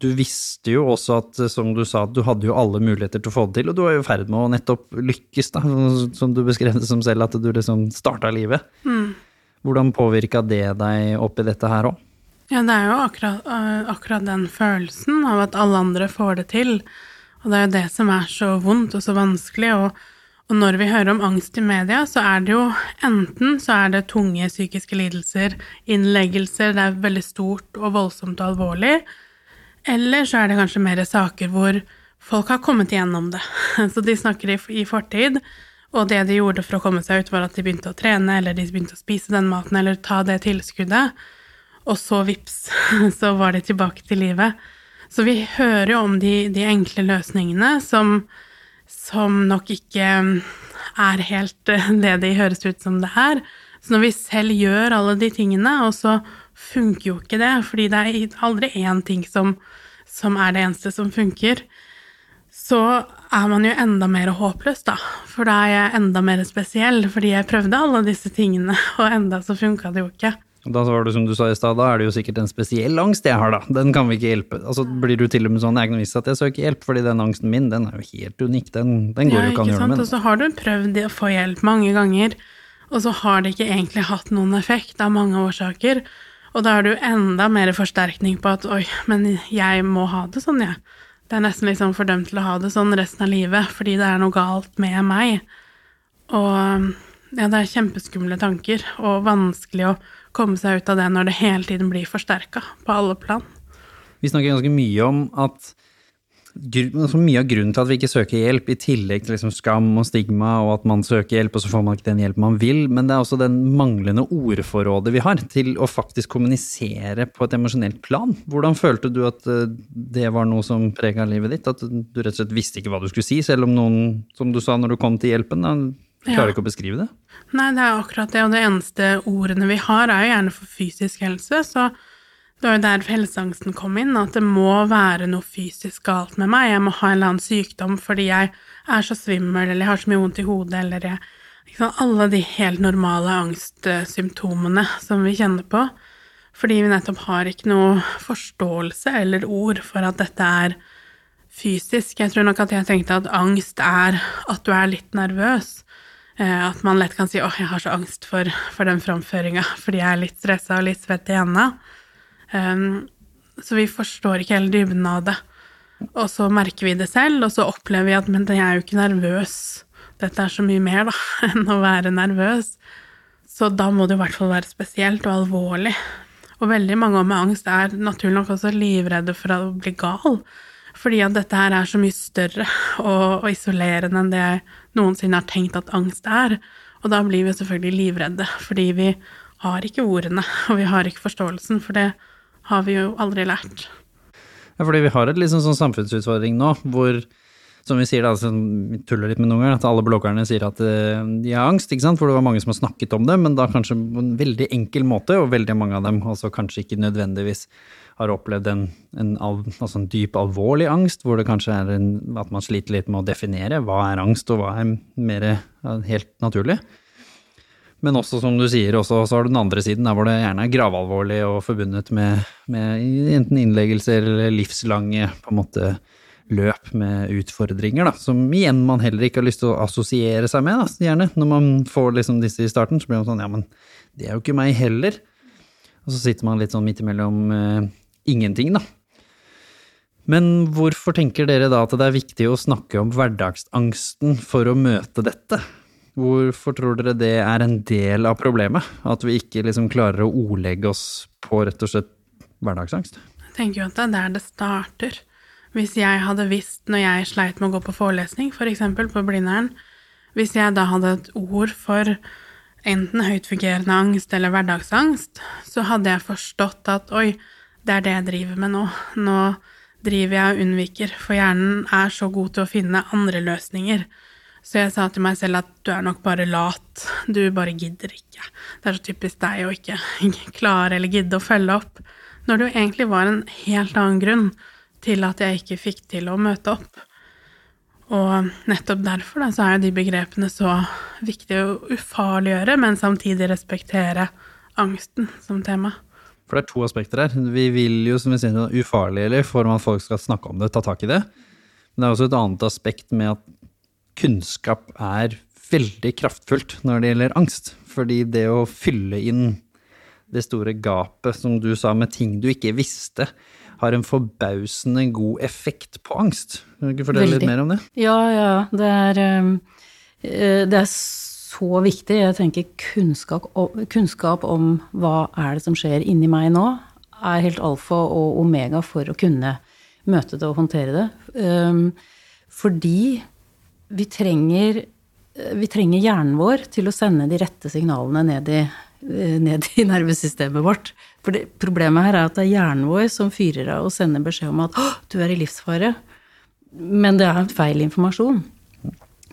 du visste jo også at, som du sa, du hadde jo alle muligheter til å få det til, og du var jo i ferd med å nettopp lykkes, da, (laughs) som du beskrev det som selv, at du liksom starta livet. Mm. Hvordan påvirka det deg oppi dette her òg? Ja, det er jo akkurat, uh, akkurat, den følelsen av at alle andre får det til. Og det er jo det som er så vondt og så vanskelig. og og når vi hører om angst i media, så er det jo enten så er det tunge psykiske lidelser, innleggelser, det er veldig stort og voldsomt og alvorlig, eller så er det kanskje mer saker hvor folk har kommet igjennom det. (laughs) Så de snakker i, fortid, og det de gjorde for å komme seg ut, var at de begynte å trene, eller de begynte å spise den maten, eller ta det tilskuddet, og så vips, (laughs) så var de tilbake til livet. Så vi hører jo om de, de enkle løsningene som som nok ikke er helt (laughs) det de høres ut som det er. Så når vi selv gjør alle de tingene, og så funker jo ikke det, fordi det er aldri én ting som, som er det eneste som funker, så er man jo enda mer håpløs, da. For da er jeg enda mer spesiell, fordi jeg prøvde alle disse tingene, (laughs) og enda så funka det jo ikke. Da var det som du sa i stad, da er det jo sikkert en spesiell angst jeg har, da. Den kan vi ikke hjelpe. Altså blir du til og med sånn jeg kan vise at jeg søker hjelp, fordi den angsten min, den er jo helt unik. Den, den går jo ikke an å gjøre noe med. Og så har du prøvd å få hjelp mange ganger, og så har det ikke egentlig hatt noen effekt av mange årsaker. Og da har du enda mer forsterkning på at oi, men jeg må ha det sånn, jeg. Ja. Det er nesten liksom fordømt til å ha det sånn resten av livet, fordi det er noe galt med meg. Og ja, det er kjempeskumle tanker, og vanskelig å komme seg ut av det når det hele tiden blir forsterka på alle plan. Vi snakker ganske mye om at altså mye av grunnen til at vi ikke søker hjelp, i tillegg til liksom skam og stigma, og at man søker hjelp, og så får man ikke den hjelpen man vil, men det er også den manglende ordforrådet vi har til å faktisk kommunisere på et emosjonelt plan. Hvordan følte du at eh, det var noe som prega livet ditt? At du rett og slett visste ikke hva du skulle si, selv om noen, som du sa når du kom til hjelpen, da, klarer ja. ikke å beskrive det? Nei, det er akkurat det, og det eneste ordene vi har, er jo gjerne for fysisk helse, så det var jo der helseangsten kom inn, at det må være noe fysisk galt med meg, jeg må ha en eller annen sykdom fordi jeg er så svimmel, eller jeg har så mye vondt i hodet, eller jeg liksom, Alle de helt normale angstsymptomene som vi kjenner på. Fordi vi nettopp har ikke noe forståelse eller ord for at dette er fysisk. Jeg tror nok at jeg tenkte at angst er at du er litt nervøs. Eh, at man lett kan si 'Å, jeg har så angst for, for den framføringa fordi jeg er litt stressa og litt svett i hendene'. Um, Så vi forstår ikke hele dybden av det. Og så merker vi det selv, og så opplever vi at men jeg er jo ikke nervøs. Dette er så mye mer da, (laughs) enn å være nervøs. Så da må det i hvert fall være spesielt og alvorlig. Og veldig mange med angst er naturlig nok også livredde for å bli gal. Fordi at dette her er så mye større og, og isolerende enn det jeg noensinne har tenkt at angst er. Og da blir vi selvfølgelig livredde, fordi vi har ikke ordene, og vi har ikke forståelsen, for det har vi jo aldri lært. Ja, fordi vi har et liksom sånn samfunnsutfordring nå, hvor som vi sier da, altså, vi tuller litt med noen ganger, at alle bloggerne sier at uh, de har angst, ikke sant, for det var mange som har snakket om det, men da kanskje på en veldig enkel måte, og veldig mange av dem altså kanskje ikke nødvendigvis har opplevd en, en, altså en dyp, alvorlig angst, hvor det kanskje er en, at man sliter litt med å definere hva er angst, og hva er mer helt naturlig. Men også, som du sier, også, så har du den andre siden, der hvor det gjerne er gravalvorlig og forbundet med, med enten innleggelser eller livslange på en måte løp med utfordringer, da, som igjen man heller ikke har lyst til å assosiere seg med, da, gjerne. Når man får liksom disse i starten, så blir man sånn ja, men det er jo ikke meg heller. Og så sitter man litt sånn midt imellom uh, ingenting, da. Men hvorfor tenker dere da at det er viktig å snakke om hverdagsangsten for å møte dette? Hvorfor tror dere det er en del av problemet? At vi ikke liksom klarer å ordlegge oss på rett og slett hverdagsangst? Jeg tenker jo at det er der det starter. Hvis jeg hadde visst når jeg sleit med å gå på forelesning, f.eks. For på Blindern, hvis jeg da hadde et ord for enten høytfungerende angst eller hverdagsangst, så hadde jeg forstått at oi, det er det jeg driver med nå. Nå driver jeg og unnviker, for hjernen er så god til å finne andre løsninger. Så jeg sa til meg selv at du er nok bare lat, du bare gidder ikke. Det er så typisk deg å ikke (laughs) klare eller gidde å følge opp, når det jo egentlig var en helt annen grunn til at jeg ikke fikk til å møte opp. Og nettopp derfor da, så er jo de begrepene så viktige å ufarliggjøre, men samtidig respektere angsten som tema. For det er to aspekter her. Vi vil jo, som vi sier, ufarliggjøre for at folk skal snakke om det, ta tak i det. Men det er også et annet aspekt med at kunnskap er veldig kraftfullt når det gjelder angst. Fordi det å fylle inn det store gapet, som du sa, med ting du ikke visste, har en forbausende god effekt på angst. Kan du ikke fortelle litt mer om det? Ja, ja. Det er, eh, det er så viktig. Jeg tenker kunnskap, kunnskap om hva er det som skjer inni meg nå, er helt alfa og omega for å kunne møte det og håndtere det. Ehm, fordi vi trenger, vi trenger, hjernen vår til å sende de rette signalene ned i, ned i nervesystemet vårt. For det, problemet her er at det er hjernen vår som fyrer av og sender beskjed om at 'Å, du er i livsfare'. Men det er feil informasjon.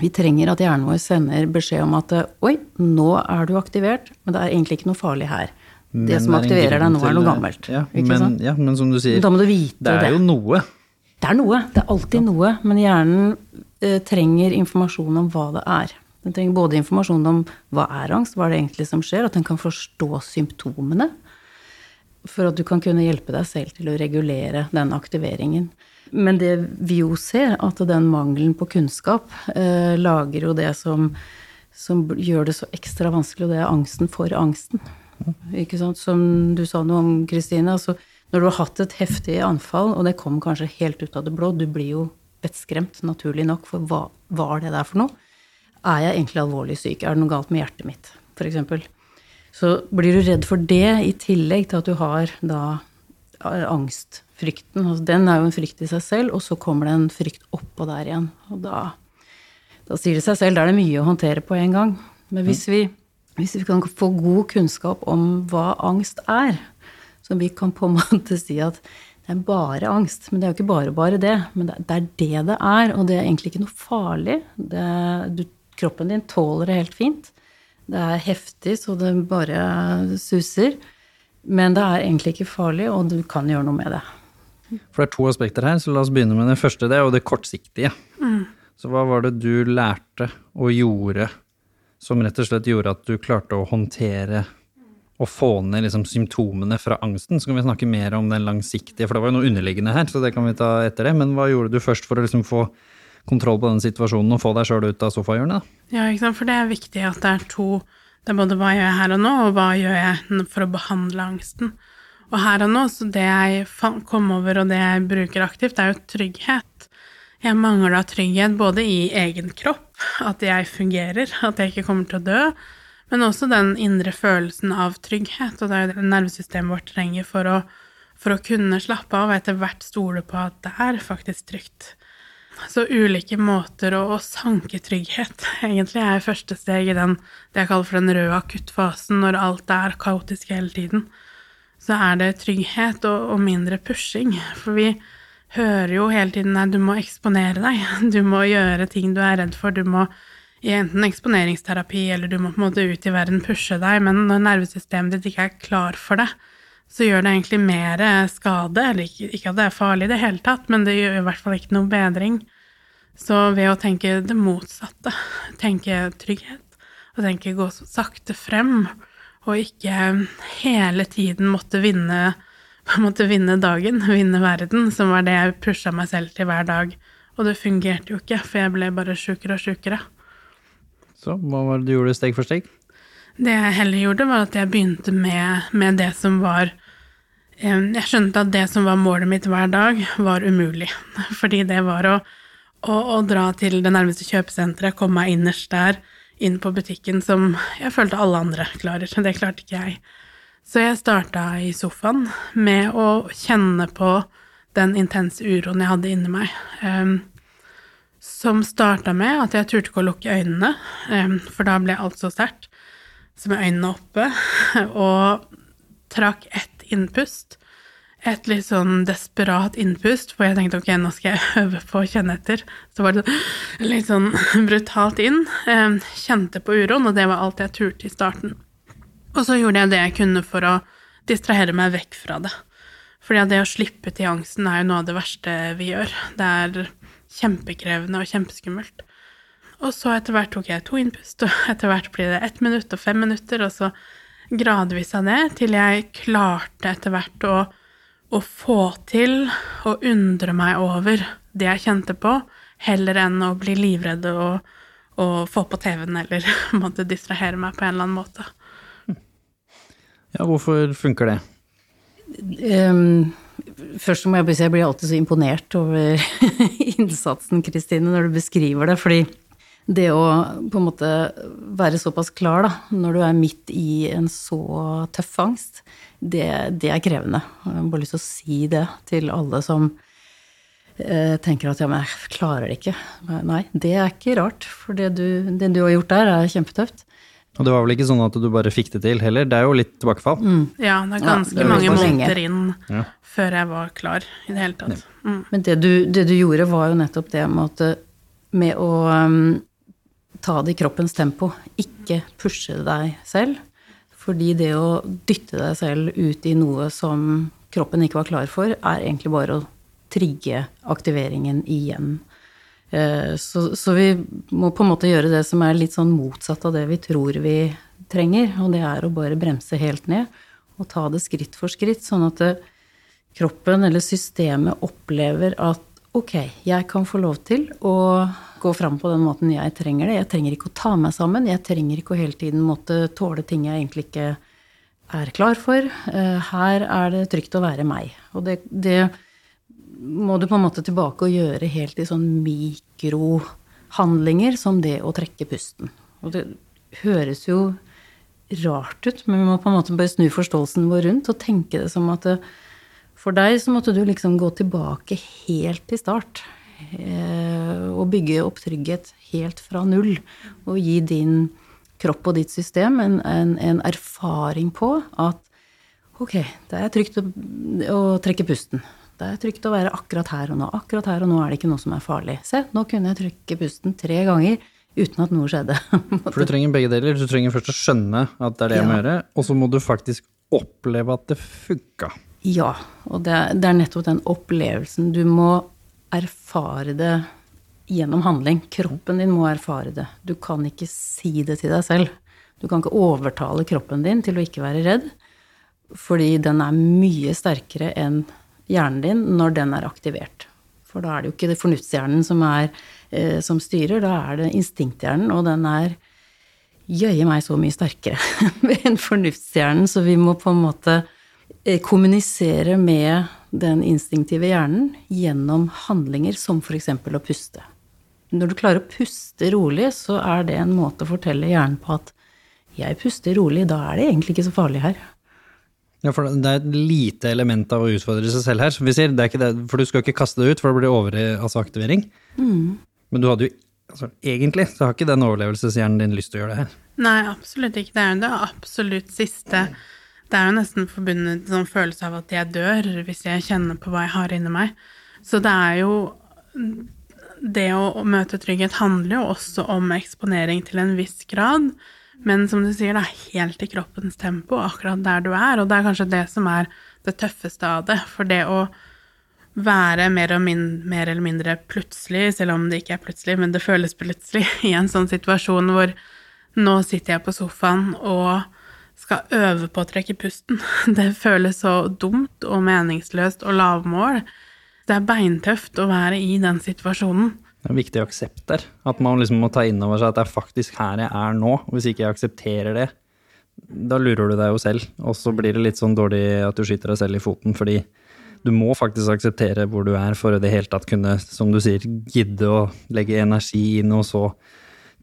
Vi trenger at hjernen vår sender beskjed om at 'oi, nå er du aktivert', men det er egentlig ikke noe farlig her'. Det som aktiverer deg nå, er noe gammelt. Ja men, ja, men, som du sier, da må du vite det er det. jo noe. Det er noe. Det er alltid noe. Men hjernen Eh, trenger informasjon om hva det er. Den trenger både informasjon om hva er angst, hva er det egentlig som skjer, at den kan forstå symptomene. For at du kan kunne hjelpe deg selv til å regulere den aktiveringen. Men det vi jo ser, at den mangelen på kunnskap eh, lager jo det som, som, gjør det så ekstra vanskelig, og det er angsten for angsten. Ikke sant? Som du sa noe om, Kristine. Altså, når du har hatt et heftig anfall, og det kom kanskje helt ut av det blå, du blir jo vettskremt, naturlig nok, for hva var det der for noe? Er jeg egentlig alvorlig syk? Er det noe galt med hjertet mitt, f.eks.? Så blir du redd for det, i tillegg til at du har da eh, angstfrykten. Altså, den er jo en frykt i seg selv, og så kommer det en frykt oppå der igjen. Og da, da sier det seg selv, da er det mye å håndtere på en gang. Men hvis vi, hvis vi kan få god kunnskap om hva angst er, så vi kan på en (laughs) måte si at det er bare angst. Men det er jo ikke bare bare det. Men det, er det det er, og det er egentlig ikke noe farlig. Det, du, kroppen din tåler det helt fint. Det er heftig, så det bare suser. Men det er egentlig ikke farlig, og du kan gjøre noe med det. For det er to aspekter her, så la oss begynne med det første, det er jo det kortsiktige. Mm. Så hva var det du lærte og gjorde som rett og slett gjorde at du klarte å håndtere å få ned liksom symptomene fra angsten. Så kan vi snakke mer om den langsiktige, for det var jo noe underliggende her. så det kan vi ta etter det. Men hva gjorde du først for å liksom få kontroll på den situasjonen og få deg sjøl ut av sofahjørnet? Ja, ikke sant? for det er viktig at det er to Det er både hva gjør jeg her og nå, og hva gjør jeg for å behandle angsten. Og her og nå, så det jeg kom over, og det jeg bruker aktivt, er jo trygghet. Jeg mangler trygghet både i egen kropp, at jeg fungerer, at jeg ikke kommer til å dø, men også den indre følelsen av trygghet, og det er jo det nervesystemet vårt trenger for å, for å kunne slappe av og etter hvert stole på at det er faktisk trygt. Så ulike måter å, å sanke trygghet (laughs) egentlig er første steg i den det jeg kaller for den røde akuttfasen, når alt er kaotisk hele tiden. Så er det trygghet og, og mindre pushing. For vi hører jo hele tiden nei, du må eksponere deg, (laughs) du må gjøre ting du er redd for, du må i enten eksponeringsterapi eller du må på en måte ut i verden pushe deg, men når nervesystemet ditt ikke er klar for det, så gjør det egentlig mer skade, eller ikke, ikke at det er farlig i det hele tatt, men det gjør i hvert fall ikke noe bedring. Så ved å tenke det motsatte, tenke trygghet, og tenke gå sakte frem, og ikke hele tiden måtte vinne, (laughs) måtte vinne dagen, vinne verden, som var det jeg pusha meg selv til hver dag. Og det fungerte jo ikke, for jeg ble bare sjukere og sjukere. Så hva var det du gjorde steg for steg? Det jeg heller gjorde, var at jeg begynte med, med det som var eh, Jeg skjønte at det som var målet mitt hver dag, var umulig. (laughs) Fordi det var å, å, å dra til det nærmeste kjøpesenteret, komme meg innerst der, inn på butikken, som jeg følte alle andre klarer. (laughs) Det klarte ikke jeg. Så jeg starta i sofaen med å kjenne på den intense uroen jeg hadde inni meg. Som starta med at jeg turte ikke å lukke øynene, um, for da ble alt så sterkt. Så med øynene oppe, (laughs) og trakk ett innpust. Et litt sånn desperat innpust, for jeg tenkte ok, nå skal jeg (laughs) øve på å kjenne etter. Så var det litt sånn (laughs) brutalt inn. Um, kjente på uroen, og det var alt jeg turte i starten. Og så gjorde jeg det jeg kunne for å distrahere meg vekk fra det. Fordi det å slippe til angsten er jo noe av det verste vi gjør. Det er kjempekrevende og kjempeskummelt. Og så etter hvert tok jeg to innpust, og (laughs) etter hvert blir det ett minutt og fem minutter, og så gradvis av det, til jeg klarte etter hvert å, å få til å undre meg over det jeg kjente på, heller enn å bli livredd og, og få på TV-en eller (laughs) måtte distrahere meg på en eller annen måte. Ja, hvorfor funker det? Um, først må jeg bare si jeg blir alltid så imponert over (laughs) innsatsen, Kristine, når du beskriver det. Fordi det å på en måte være såpass klar da, når du er midt i en så tøff angst, det, det er krevende. Jeg har bare lyst til å si det til alle som eh, tenker at ja, men jeg klarer det ikke. Nei, det er ikke rart. For det du, det du har gjort der, er kjempetøft. Og det var vel ikke sånn at du bare fikk det til heller? Det er jo litt tilbakefall. Ja, det er ganske det er mange måneder inn Ja. før jeg var klar i det hele tatt. Mm. Men det du, det du gjorde, var jo nettopp det med, at, med å um, ta det i kroppens tempo, ikke pushe deg selv. Fordi det å dytte deg selv ut i noe som kroppen ikke var klar for, er egentlig bare å trigge aktiveringen igjen. Eh, Så, så vi må på en måte gjøre det som er litt sånn motsatt av det vi tror vi trenger, og det er å bare bremse helt ned og ta det skritt for skritt, sånn at kroppen eller systemet opplever at ok, jeg kan få lov til å gå fram på den måten jeg trenger det. Jeg trenger ikke å ta meg sammen. Jeg trenger ikke å hele tiden måtte tåle ting jeg egentlig ikke er klar for. Eh, Her er det trygt å være meg. Og det, det må du på en måte tilbake og gjøre helt i sånn mikrohandlinger som det å trekke pusten. Og det høres jo rart ut, men vi må på en måte bare snu forståelsen vår rundt og tenke det som at det, for deg så måtte du liksom gå tilbake helt til start. eh, Og bygge opp trygghet helt fra null. Og gi din kropp og ditt system en, en, en erfaring på at ok, det er trygt å, å trekke pusten. Det er trygt å være akkurat her og nå. Akkurat her og nå er det ikke noe som er farlig. Se, nå kunne jeg trykke pusten tre ganger uten at noe skjedde. (laughs) For du trenger begge deler. Du trenger først å skjønne at det er det jeg må gjøre, og så må du faktisk oppleve at det funka. Ja, og det, er- det er nettopp den opplevelsen. Du må erfare det gjennom handling. Kroppen din må erfare det. Du kan ikke si det til deg selv. Du kan ikke overtale kroppen din til å ikke være redd, fordi den er mye sterkere enn hjernen din når den er aktivert. For da er det jo ikke det fornuftshjernen som, er, eh, som styrer, da er det instinkthjernen, og den er jøye meg så mye sterkere (laughs) enn fornuftshjernen, så vi må på en måte eh, kommunisere med den instinktive hjernen gjennom handlinger som f.eks. å puste. Når du klarer å puste rolig, så er det en måte å fortelle hjernen på at jeg puster rolig, da er det egentlig ikke så farlig her. Ja, for det er et lite element av å utfordre seg selv her, som vi sier. Det er ikke det, for du skal ikke kaste det ut, for det blir overaktivering. Mm. Men du hadde jo altså, Egentlig så har ikke den overlevelseshjernen din lyst til å gjøre det her. Nei, absolutt ikke. Det er jo det absolutt siste. Det er jo nesten forbundet sånn følelse av at jeg dør hvis jeg kjenner på hva jeg har inni meg. Så det er jo Det å møte trygghet handler jo også om eksponering til en viss grad. Men som du sier, det er helt i kroppens tempo, akkurat der du er. Og det er kanskje det som er det tøffeste av det. For det å være mer, min, mer, eller mindre plutselig, selv om det ikke er plutselig, men det føles plutselig, (laughs) i en sånn situasjon hvor nå sitter jeg på sofaen og skal øve på å trekke pusten. (laughs) Det føles så dumt og meningsløst og lavmål. Det er beintøft å være i den situasjonen. Det er viktig aksept der. At man liksom må ta inn over seg at det er faktisk her jeg er nå. Og hvis ikke jeg aksepterer det, da lurer du deg jo selv. Og så blir det litt sånn dårlig at du skyter deg selv i foten, fordi du må faktisk akseptere hvor du er for å det hele tatt kunne, som du sier, gidde å legge energi i noe så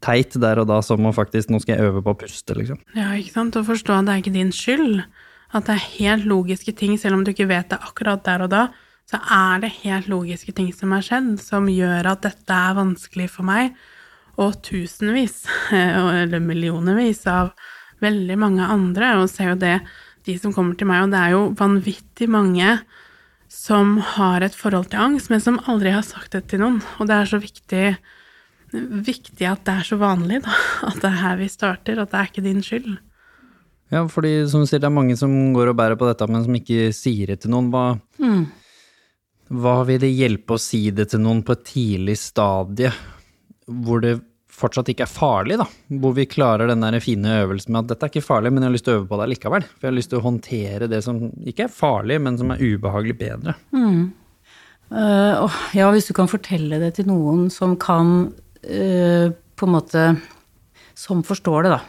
teit der og da som å faktisk nå skal jeg øve på å puste, liksom. Ja, ikke sant. Å forstå at det er ikke din skyld. At det er helt logiske ting, selv om du ikke vet det akkurat der og da så er det helt logiske ting som har skjedd, som gjør at dette er vanskelig for meg, og tusenvis, (laughs) eller millionervis, av veldig mange andre. Og ser jo det, de som kommer til meg, og det er jo vanvittig mange som har et forhold til angst, men som aldri har sagt det til noen. Og det er så viktig, viktig at det er så vanlig, da. (laughs) At det er her vi starter, at det er ikke din skyld. Ja, fordi som du sier, det er mange som går og bærer på dette, men som ikke sier det til noen. Hva, mm. Hva vil det hjelpe å si det til noen på et tidlig stadie, hvor det fortsatt ikke er farlig, da? Hvor vi klarer den der fine øvelsen med at dette er ikke farlig, men jeg har lyst til å øve på det likevel. For jeg har lyst til å håndtere det som ikke er farlig, men som er ubehagelig bedre. Mm. Uh, ja, hvis du kan fortelle det til noen som kan uh, på en måte Som forstår det, da.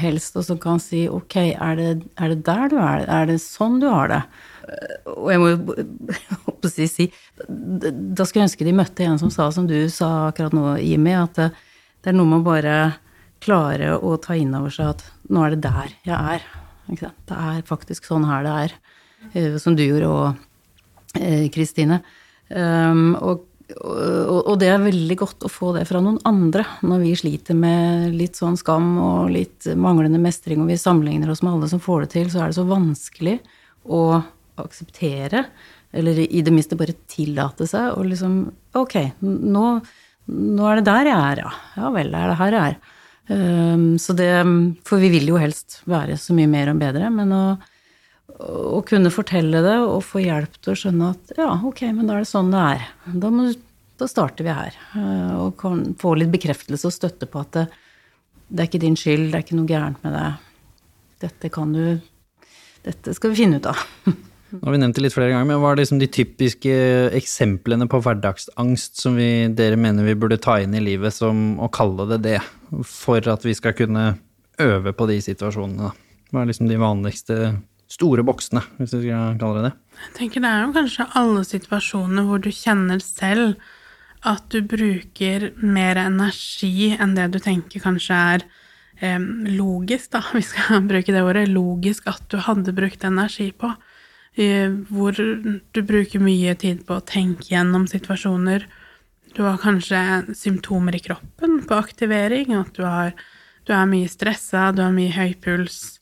Helst, og som kan si ok, er det, er det der du er? Er det sånn du har det? Og jeg må jo (laughs) si, si Da skulle jeg ønske de møtte en som sa, som du sa akkurat nå, Jimmy, at det, det er noe med å bare klare å ta inn over seg at nå er det der jeg er. Det er faktisk sånn her det er. Eh, som du gjorde òg, eh, Kristine. Og, og, og, det er veldig godt å få det fra noen andre når vi sliter med litt sånn skam og litt manglende mestring, og vi sammenligner oss med alle som får det til, så er det så vanskelig å akseptere, eller i det minste bare tillate seg å liksom Ok, nå, nå, er det der jeg er, ja. Ja vel, er det her jeg er. Um, så det For vi vil jo helst være så mye mer og bedre, men å, å kunne fortelle det og få hjelp til å skjønne at ja, ok, men da er det sånn det er. Da, må, da starter vi her. Uh, og kan få litt bekreftelse og støtte på at det, det er ikke din skyld, det er ikke noe gærent med det. Dette kan du Dette skal vi finne ut av. (laughs) Nå har vi nevnt det litt flere ganger, men Hva er liksom de typiske eksemplene på hverdagsangst som vi, dere mener vi burde ta inn i livet som å kalle det det, for at vi skal kunne øve på de situasjonene? Hva er liksom de vanligste store boksene, hvis vi skal kalle det det? Jeg tenker Det er jo kanskje alle situasjoner hvor du kjenner selv at du bruker mer energi enn det du tenker kanskje er eh, logisk, da, (laughs) vi skal bruke det ordet, logisk at du hadde brukt energi på hvor du bruker mye tid på å tenke gjennom situasjoner. Du har kanskje symptomer i kroppen på aktivering, at du, har, du er mye stressa, du har mye høy puls.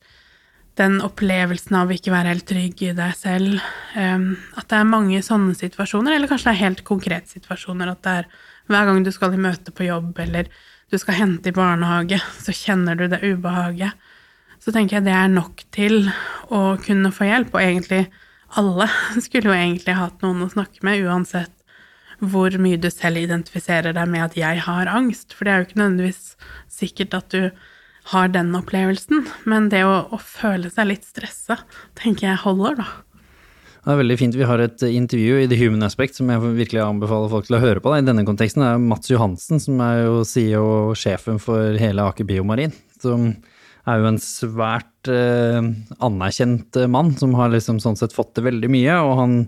Den opplevelsen av å ikke være helt trygg i deg selv. At det er mange sånne situasjoner, eller kanskje det er helt konkrete situasjoner. At det er hver gang du skal i møte på jobb, eller du skal hente i barnehage, (laughs) så kjenner du det ubehaget. Så tenker jeg det er nok til å kunne få hjelp, og egentlig alle (laughs) skulle jo egentlig hatt noen å snakke med, uansett hvor mye du selv identifiserer deg med at jeg har angst. For det er jo ikke nødvendigvis sikkert at du har den opplevelsen, men det å, å føle seg litt stressa, tenker jeg holder, da. Det er veldig fint. Vi har et intervju i The Human Aspect som jeg virkelig anbefaler folk til å høre på. Da. I denne konteksten er Mats Johansen, som er jo CEO og sjefen for hele Aker Biomarin, som er jo en svært eh, anerkjent eh, mann som har liksom sånn sett fått til veldig mye, og han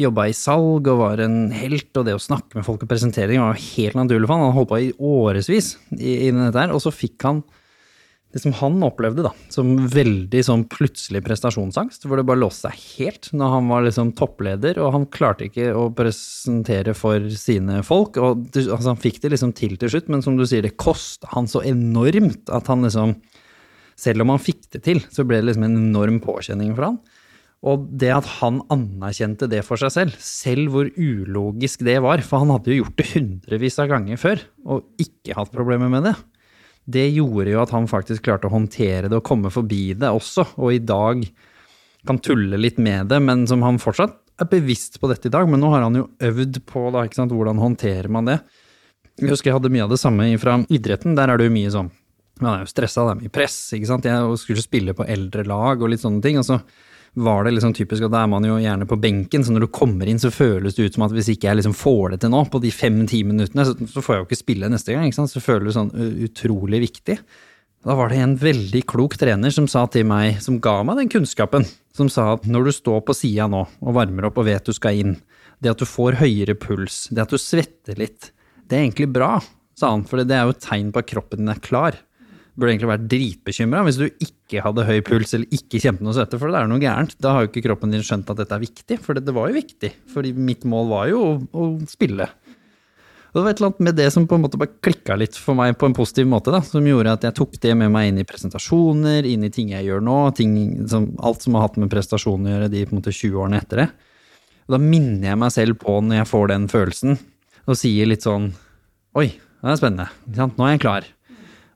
jobba i salg og var en helt, og det å snakke med folk og presentere var helt naturlig for han. Han holdt på i årevis i dette her, og så fikk han det som han opplevde da, som veldig sånn plutselig prestasjonsangst, hvor det bare låste seg helt når han var liksom toppleder, og han klarte ikke å presentere for sine folk. og altså, Han fikk det liksom til til slutt, men som du sier, det kosta han så enormt at han liksom Selv om han fikk det til, så ble det liksom en enorm påkjenning for han. Og det at han anerkjente det for seg selv, selv hvor ulogisk det var, for han hadde jo gjort det hundrevis av ganger før, og ikke hatt problemer med det, det gjorde jo at han faktisk klarte å håndtere det og komme forbi det også, og i dag kan tulle litt med det, men som han fortsatt er bevisst på dette i dag. Men nå har han jo øvd på da, ikke sant, hvordan håndterer man det. Jeg husker jeg hadde mye av det samme fra idretten. Der er det jo mye sånn Man er jo stressa, det er mye press, ikke sant. Jeg skulle spille på eldre lag og litt sånne ting. og så var det liksom typisk at da er man jo gjerne på benken, så når du kommer inn så føles det ut som at hvis ikke jeg liksom får det til nå, på de fem-ti minuttene, så, så får jeg jo ikke spille neste gang, ikke sant. Så føles det sånn utrolig viktig. Da var det en veldig klok trener som sa til meg, som ga meg den kunnskapen, som sa at når du står på sida nå og varmer opp og vet du skal inn, det at du får høyere puls, det at du svetter litt, det er egentlig bra, sa han, for det er jo et tegn på at kroppen din er klar. Burde egentlig vært dritbekymra hvis du ikke hadde høy puls eller ikke kjente noe svette, for det er noe gærent. Da har jo ikke kroppen din skjønt at dette er viktig, for det, var jo viktig. For mitt mål var jo å, å spille. Og det var et eller annet med det som på en måte bare klikka litt for meg på en positiv måte, da, som gjorde at jeg tok det med meg inn i presentasjoner, inn i ting jeg gjør nå, ting som, alt som har hatt med prestasjon å gjøre de på en måte 20 årene etter det. Og da minner jeg meg selv på når jeg får den følelsen, og sier litt sånn Oi, det er spennende. Nå er jeg klar.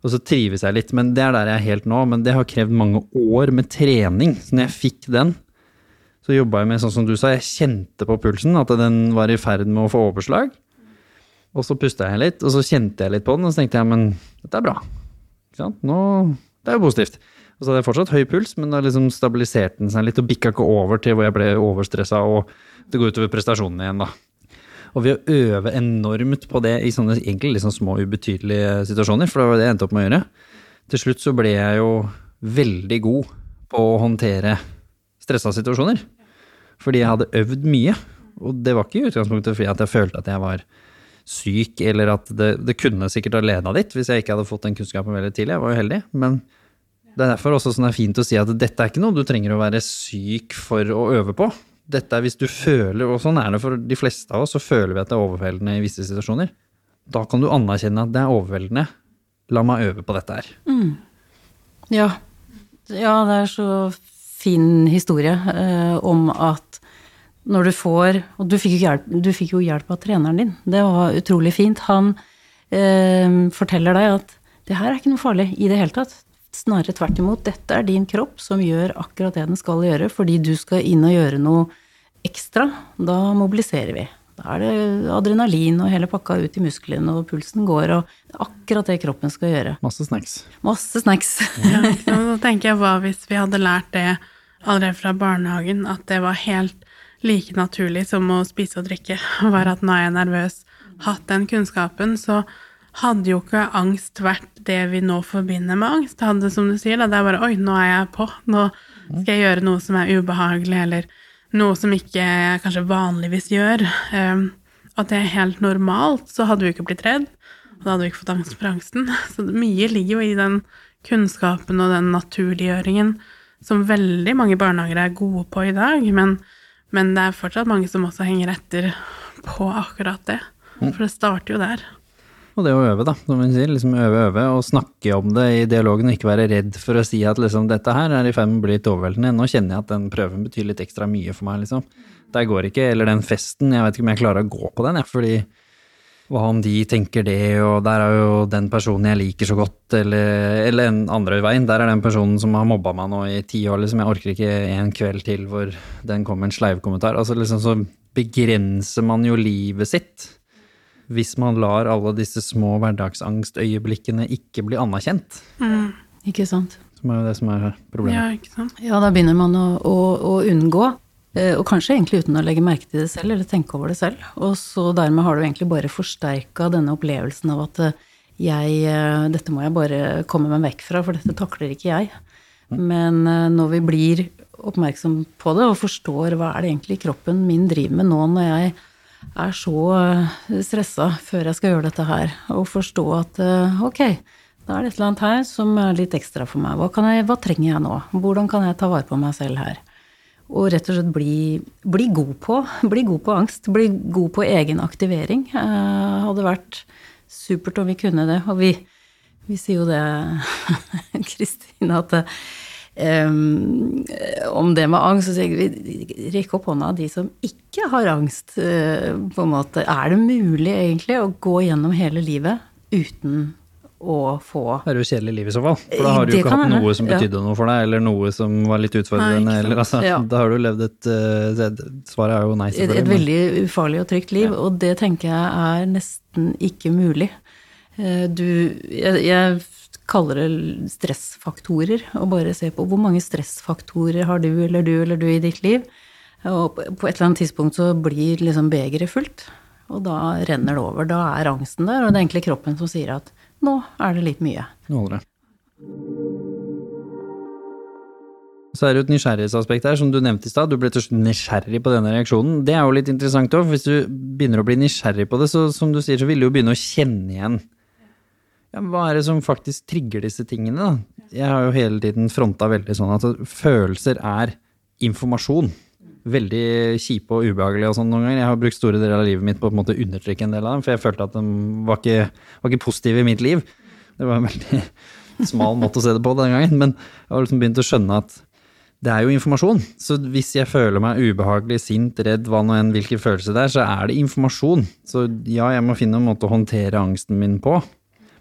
Og så trives jeg litt, men det er der jeg er helt nå. Men det har krevd mange år med trening. Så når jeg fikk den, så jobba jeg med sånn som du sa, jeg kjente på pulsen, at den var i ferd med å få overslag. Og så pusta jeg litt, og så kjente jeg litt på den, og så tenkte jeg men dette er bra. Ikke sant? Nå, det er jo positivt. Og så hadde jeg fortsatt høy puls, men da liksom stabiliserte den seg litt og bikka ikke over til hvor jeg ble overstressa og det går utover prestasjonene igjen, da. Og ved å øve enormt på det i sånne egentlig liksom små, ubetydelige situasjoner, for det var det jeg endte opp med å gjøre, til slutt så ble jeg jo veldig god på å håndtere stressa situasjoner. Fordi jeg hadde øvd mye. Og det var ikke i utgangspunktet fordi jeg følte at jeg var syk, eller at det, det kunne sikkert ha leda dit hvis jeg ikke hadde fått den kunnskapen veldig tidlig. Jeg var jo heldig. Men det er derfor også sånn det er fint å si at dette er ikke noe du trenger å være syk for å øve på. Dette er hvis du føler, og sånn er det for de fleste av oss, så føler vi at det er overveldende i visse situasjoner. Da kan du anerkjenne at det er overveldende. La meg øve på dette her. Ja. ja, det er så fin historie eh, om at når du får Og du fikk, jo hjelp, du fikk jo hjelp av treneren din. Det var utrolig fint. Han eh, forteller deg at det her er ikke noe farlig i det hele tatt. Snarere tvert imot. Dette er din kropp som gjør akkurat det den skal gjøre, fordi du skal inn og gjøre noe ekstra. Da mobiliserer vi. Da er det adrenalin og hele pakka ut i musklene, og pulsen går, og det er akkurat det kroppen skal gjøre. Masse snacks. Masse snacks. (laughs) Ja. Så tenker jeg hva hvis vi hadde lært det allerede fra barnehagen, at det var helt like naturlig som å spise og drikke. (laughs) var at nå er jeg nervøs. Hatt den kunnskapen, så hadde jo ikke angst vært det vi nå forbinder med angst. Hadde, som du sier, da, det er bare oi, nå er jeg på. Nå skal jeg gjøre noe som er ubehagelig, eller noe som ikke jeg kanskje vanligvis gjør. Um, at det er helt normalt, så hadde vi ikke blitt redd. Og da hadde vi ikke fått angst for angsten. (laughs) Så mye ligger jo i den kunnskapen og den naturliggjøringen som veldig mange barnehager er gode på i dag, men, men det er fortsatt mange som også henger etter på akkurat det. For det starter jo der. Og det å øve, da, som hun sier. Liksom øve, øve, og snakke om det i dialogen, og ikke være redd for å si at liksom, dette her er i ferd med å bli litt overveldende. Nå kjenner jeg at den prøven betyr litt ekstra mye for meg, liksom. Der går ikke, eller den festen, jeg vet ikke om jeg klarer å gå på den, jeg, fordi hva om de tenker det, og der er jo den personen jeg liker så godt, eller, eller en andre veien. Der er den personen som har mobba meg nå i ti år, liksom. Jeg orker ikke en kveld til hvor den kommer med en sleivkommentar. Altså liksom så begrenser man jo livet sitt hvis man lar alle disse små hverdagsangstøyeblikkene ikke bli anerkjent. Ikke sant? Som er jo det som er problemet. Ja, ikke sant? Ja, da begynner man å, å, å unngå, eh, og kanskje egentlig uten å legge merke til det selv, eller tenke over det selv. Og så dermed har du egentlig bare forsterka denne opplevelsen av at eh, jeg, eh, dette må jeg bare komme meg vekk fra, for dette takler ikke jeg. Men eh, når vi blir oppmerksom på det og forstår hva er det egentlig kroppen min driver med nå når jeg er så eh, stressa før jeg skal gjøre dette her, og forstå at eh, ok, da er det et eller annet her som er litt ekstra for meg. Hva, jeg, hva trenger jeg nå? Hvordan kan jeg ta vare på meg selv her? Og rett og slett bli, bli god på bli god på angst. Bli god på egen aktivering. Eh, hadde vært supert om vi kunne det. Og vi, vi sier jo det, (laughs) Kristine, at um, om det med angst, så sier vi rekk opp hånda de som ikke har angst. Uh, på en måte. Er det mulig egentlig å gå gjennom hele livet uten å få Det er jo kjedelig liv i så fall. For da har du jo ikke hatt noe noe som ja. betydde noe for deg, eller noe som var litt utfordrende. Nei, eller, altså, Ja. (laughs) Da har du levd et eh, Svaret er jo nei, selvfølgelig. et et veldig ufarlig og trygt liv, og det tenker jeg er nesten ikke mulig. Eh, Du jeg, jeg kaller det stressfaktorer, og bare se på hvor mange stressfaktorer har du eller du eller du i ditt liv. Og på et eller annet tidspunkt så blir liksom begeret fullt, og da renner det over. Da er angsten der, og det er egentlig kroppen som sier at nå er det litt mye. Nå holder det. Så er det jo et nysgjerrighetsaspekt her, som du nevnte i stad. Du ble til slutt nysgjerrig på denne reaksjonen. Det er jo litt interessant òg, for hvis du begynner å bli nysgjerrig på det, så som du sier, så vil du jo begynne å kjenne igjen. Ja, hva er det som faktisk trigger disse tingene, da? Jeg har jo hele tiden fronta veldig sånn at følelser er informasjon. Veldig kjipe og ubehagelige og sånn noen ganger. Jeg har brukt store deler av livet mitt på å undertrykke en del av dem, for jeg følte at de var ikke, var ikke positive i mitt liv. Det var en veldig (laughs) smal måte å se det på den gangen, men jeg har liksom begynt å skjønne at det er jo informasjon. Så hvis jeg føler meg ubehagelig, sint, redd, hva nå enn hvilken følelse det er, så er det informasjon. Så ja, jeg må finne en måte å håndtere angsten min på.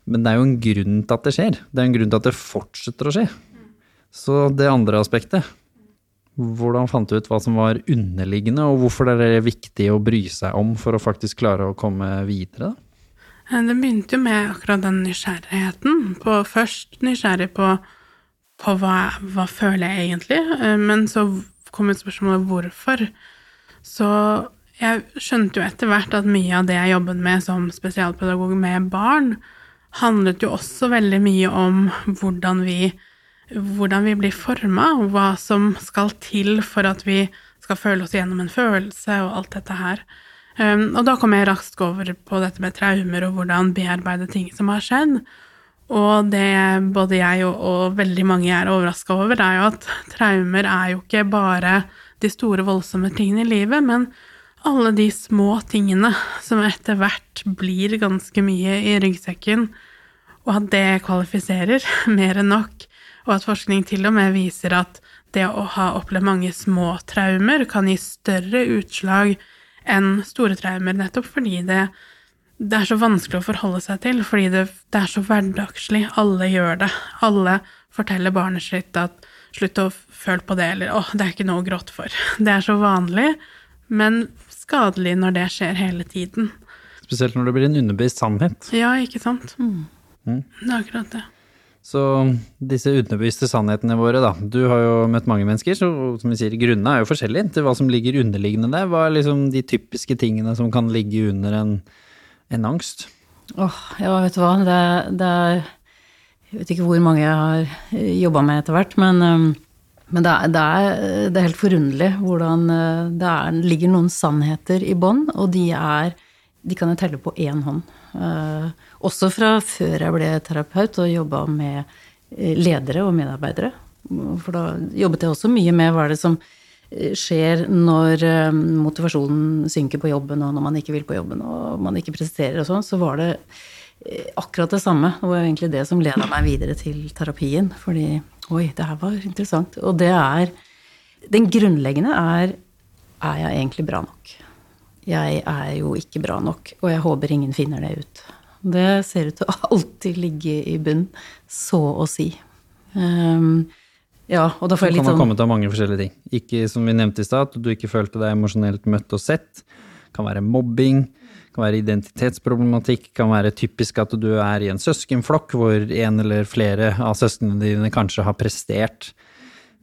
Men det er jo en grunn til at det skjer. Det er en grunn til at det fortsetter å skje. Så det andre aspektet, hvordan fant du ut hva som var underliggende, og hvorfor det er viktig å bry seg om for å faktisk klare å komme videre? Eh, Det begynte jo med akkurat den nysgjerrigheten. På, først nysgjerrig på, på hva, hva føler jeg egentlig, eh, men så kom et spørsmål hvorfor. Så jeg skjønte jo etter hvert at mye av det jeg jobbet med som spesialpedagog med barn, handlet jo også veldig mye om hvordan vi, hvordan vi blir forma, hva som skal til for at vi skal føle oss gjennom en følelse og alt dette her. Um, og da kom jeg raskt over på dette med traumer og hvordan bearbeide ting som har skjedd. Og det både jeg og, og veldig mange er overraska over, er jo at traumer er jo ikke bare de store, voldsomme tingene i livet, men alle de små tingene som etter hvert blir ganske mye i ryggsekken, og at det kvalifiserer (laughs) mer enn nok, og at forskning til og med viser at det å ha opplevd mange små traumer kan gi større utslag enn store traumer, nettopp fordi det, det er så vanskelig å forholde seg til, fordi det, det er så hverdagslig. Alle gjør det. Alle forteller barnet sitt at 'slutt å føle på det', eller 'å, det er ikke noe å gråte for'. (laughs) Det er så vanlig, men skadelig når det skjer hele tiden. Spesielt når det blir en underbevisst sannhet. Ja, ikke sant? Det er akkurat det. Så disse underbevisste sannhetene våre, da. Du har jo møtt mange mennesker, så som vi sier, grunnene er jo forskjellige til hva som ligger underliggende der. Hva er liksom de typiske tingene som kan ligge under en, en angst? Åh, ja, vet du hva, det, det er Jeg vet ikke hvor mange jeg har jobba med etter hvert, men, um, men det, er, det, er, det er helt forunderlig hvordan uh, det er, ligger noen sannheter i bånn, og de er De kan jeg telle på én hånd. Uh, også fra før jeg ble terapeut og jobba med eh, ledere og medarbeidere. For da jobbet jeg også mye med hva er det som eh, skjer når eh, motivasjonen synker på jobben, og når man ikke vil på jobben, og man ikke presterer og sånn, så var det eh, akkurat det samme. Det var egentlig det som leda meg videre til terapien. Fordi oi, det her var interessant. Og det er Den grunnleggende er er jeg egentlig bra nok? Jeg er jo ikke bra nok, og jeg håper ingen finner det ut. Det ser ut til å alltid ligge i bunn, så å si. Um, ja, og da får jeg litt sånn Det kan ha sånn kommet av mange forskjellige ting. Ikke som vi nevnte i stad, at du ikke følte deg emosjonelt møtt og sett. Det Kan være mobbing, kan være identitetsproblematikk, kan være typisk at du er i en søskenflokk hvor en eller flere av søsknene dine kanskje har prestert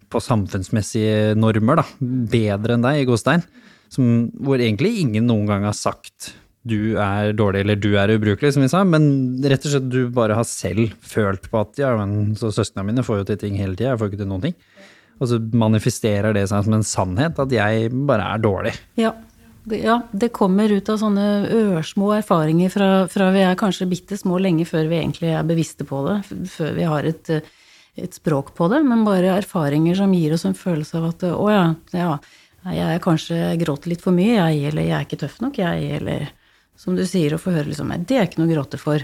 på samfunnsmessige normer, da, bedre enn deg, i Godstein, Som, hvor egentlig ingen noen gang har sagt du er dårlig eller du er ubrukelig, som vi sa, men rett og slett du bare har selv følt på at ja, men så søsknene mine får jo til ting hele tida, jeg får ikke til noen ting. Og så manifesterer det seg som en sannhet at jeg bare er dårlig. Ja. Ja, det kommer ut av sånne ørsmå erfaringer fra, fra vi er kanskje bitte små lenge før vi egentlig er bevisste på det, før vi har et, eh, et språk på det, men bare erfaringer som gir oss en følelse av at å ja, ja, jeg kanskje gråter litt for mye, jeg, eller jeg er ikke tøff nok, jeg, eller som du sier, å få høre liksom nei, det er ikke noe å gråte for.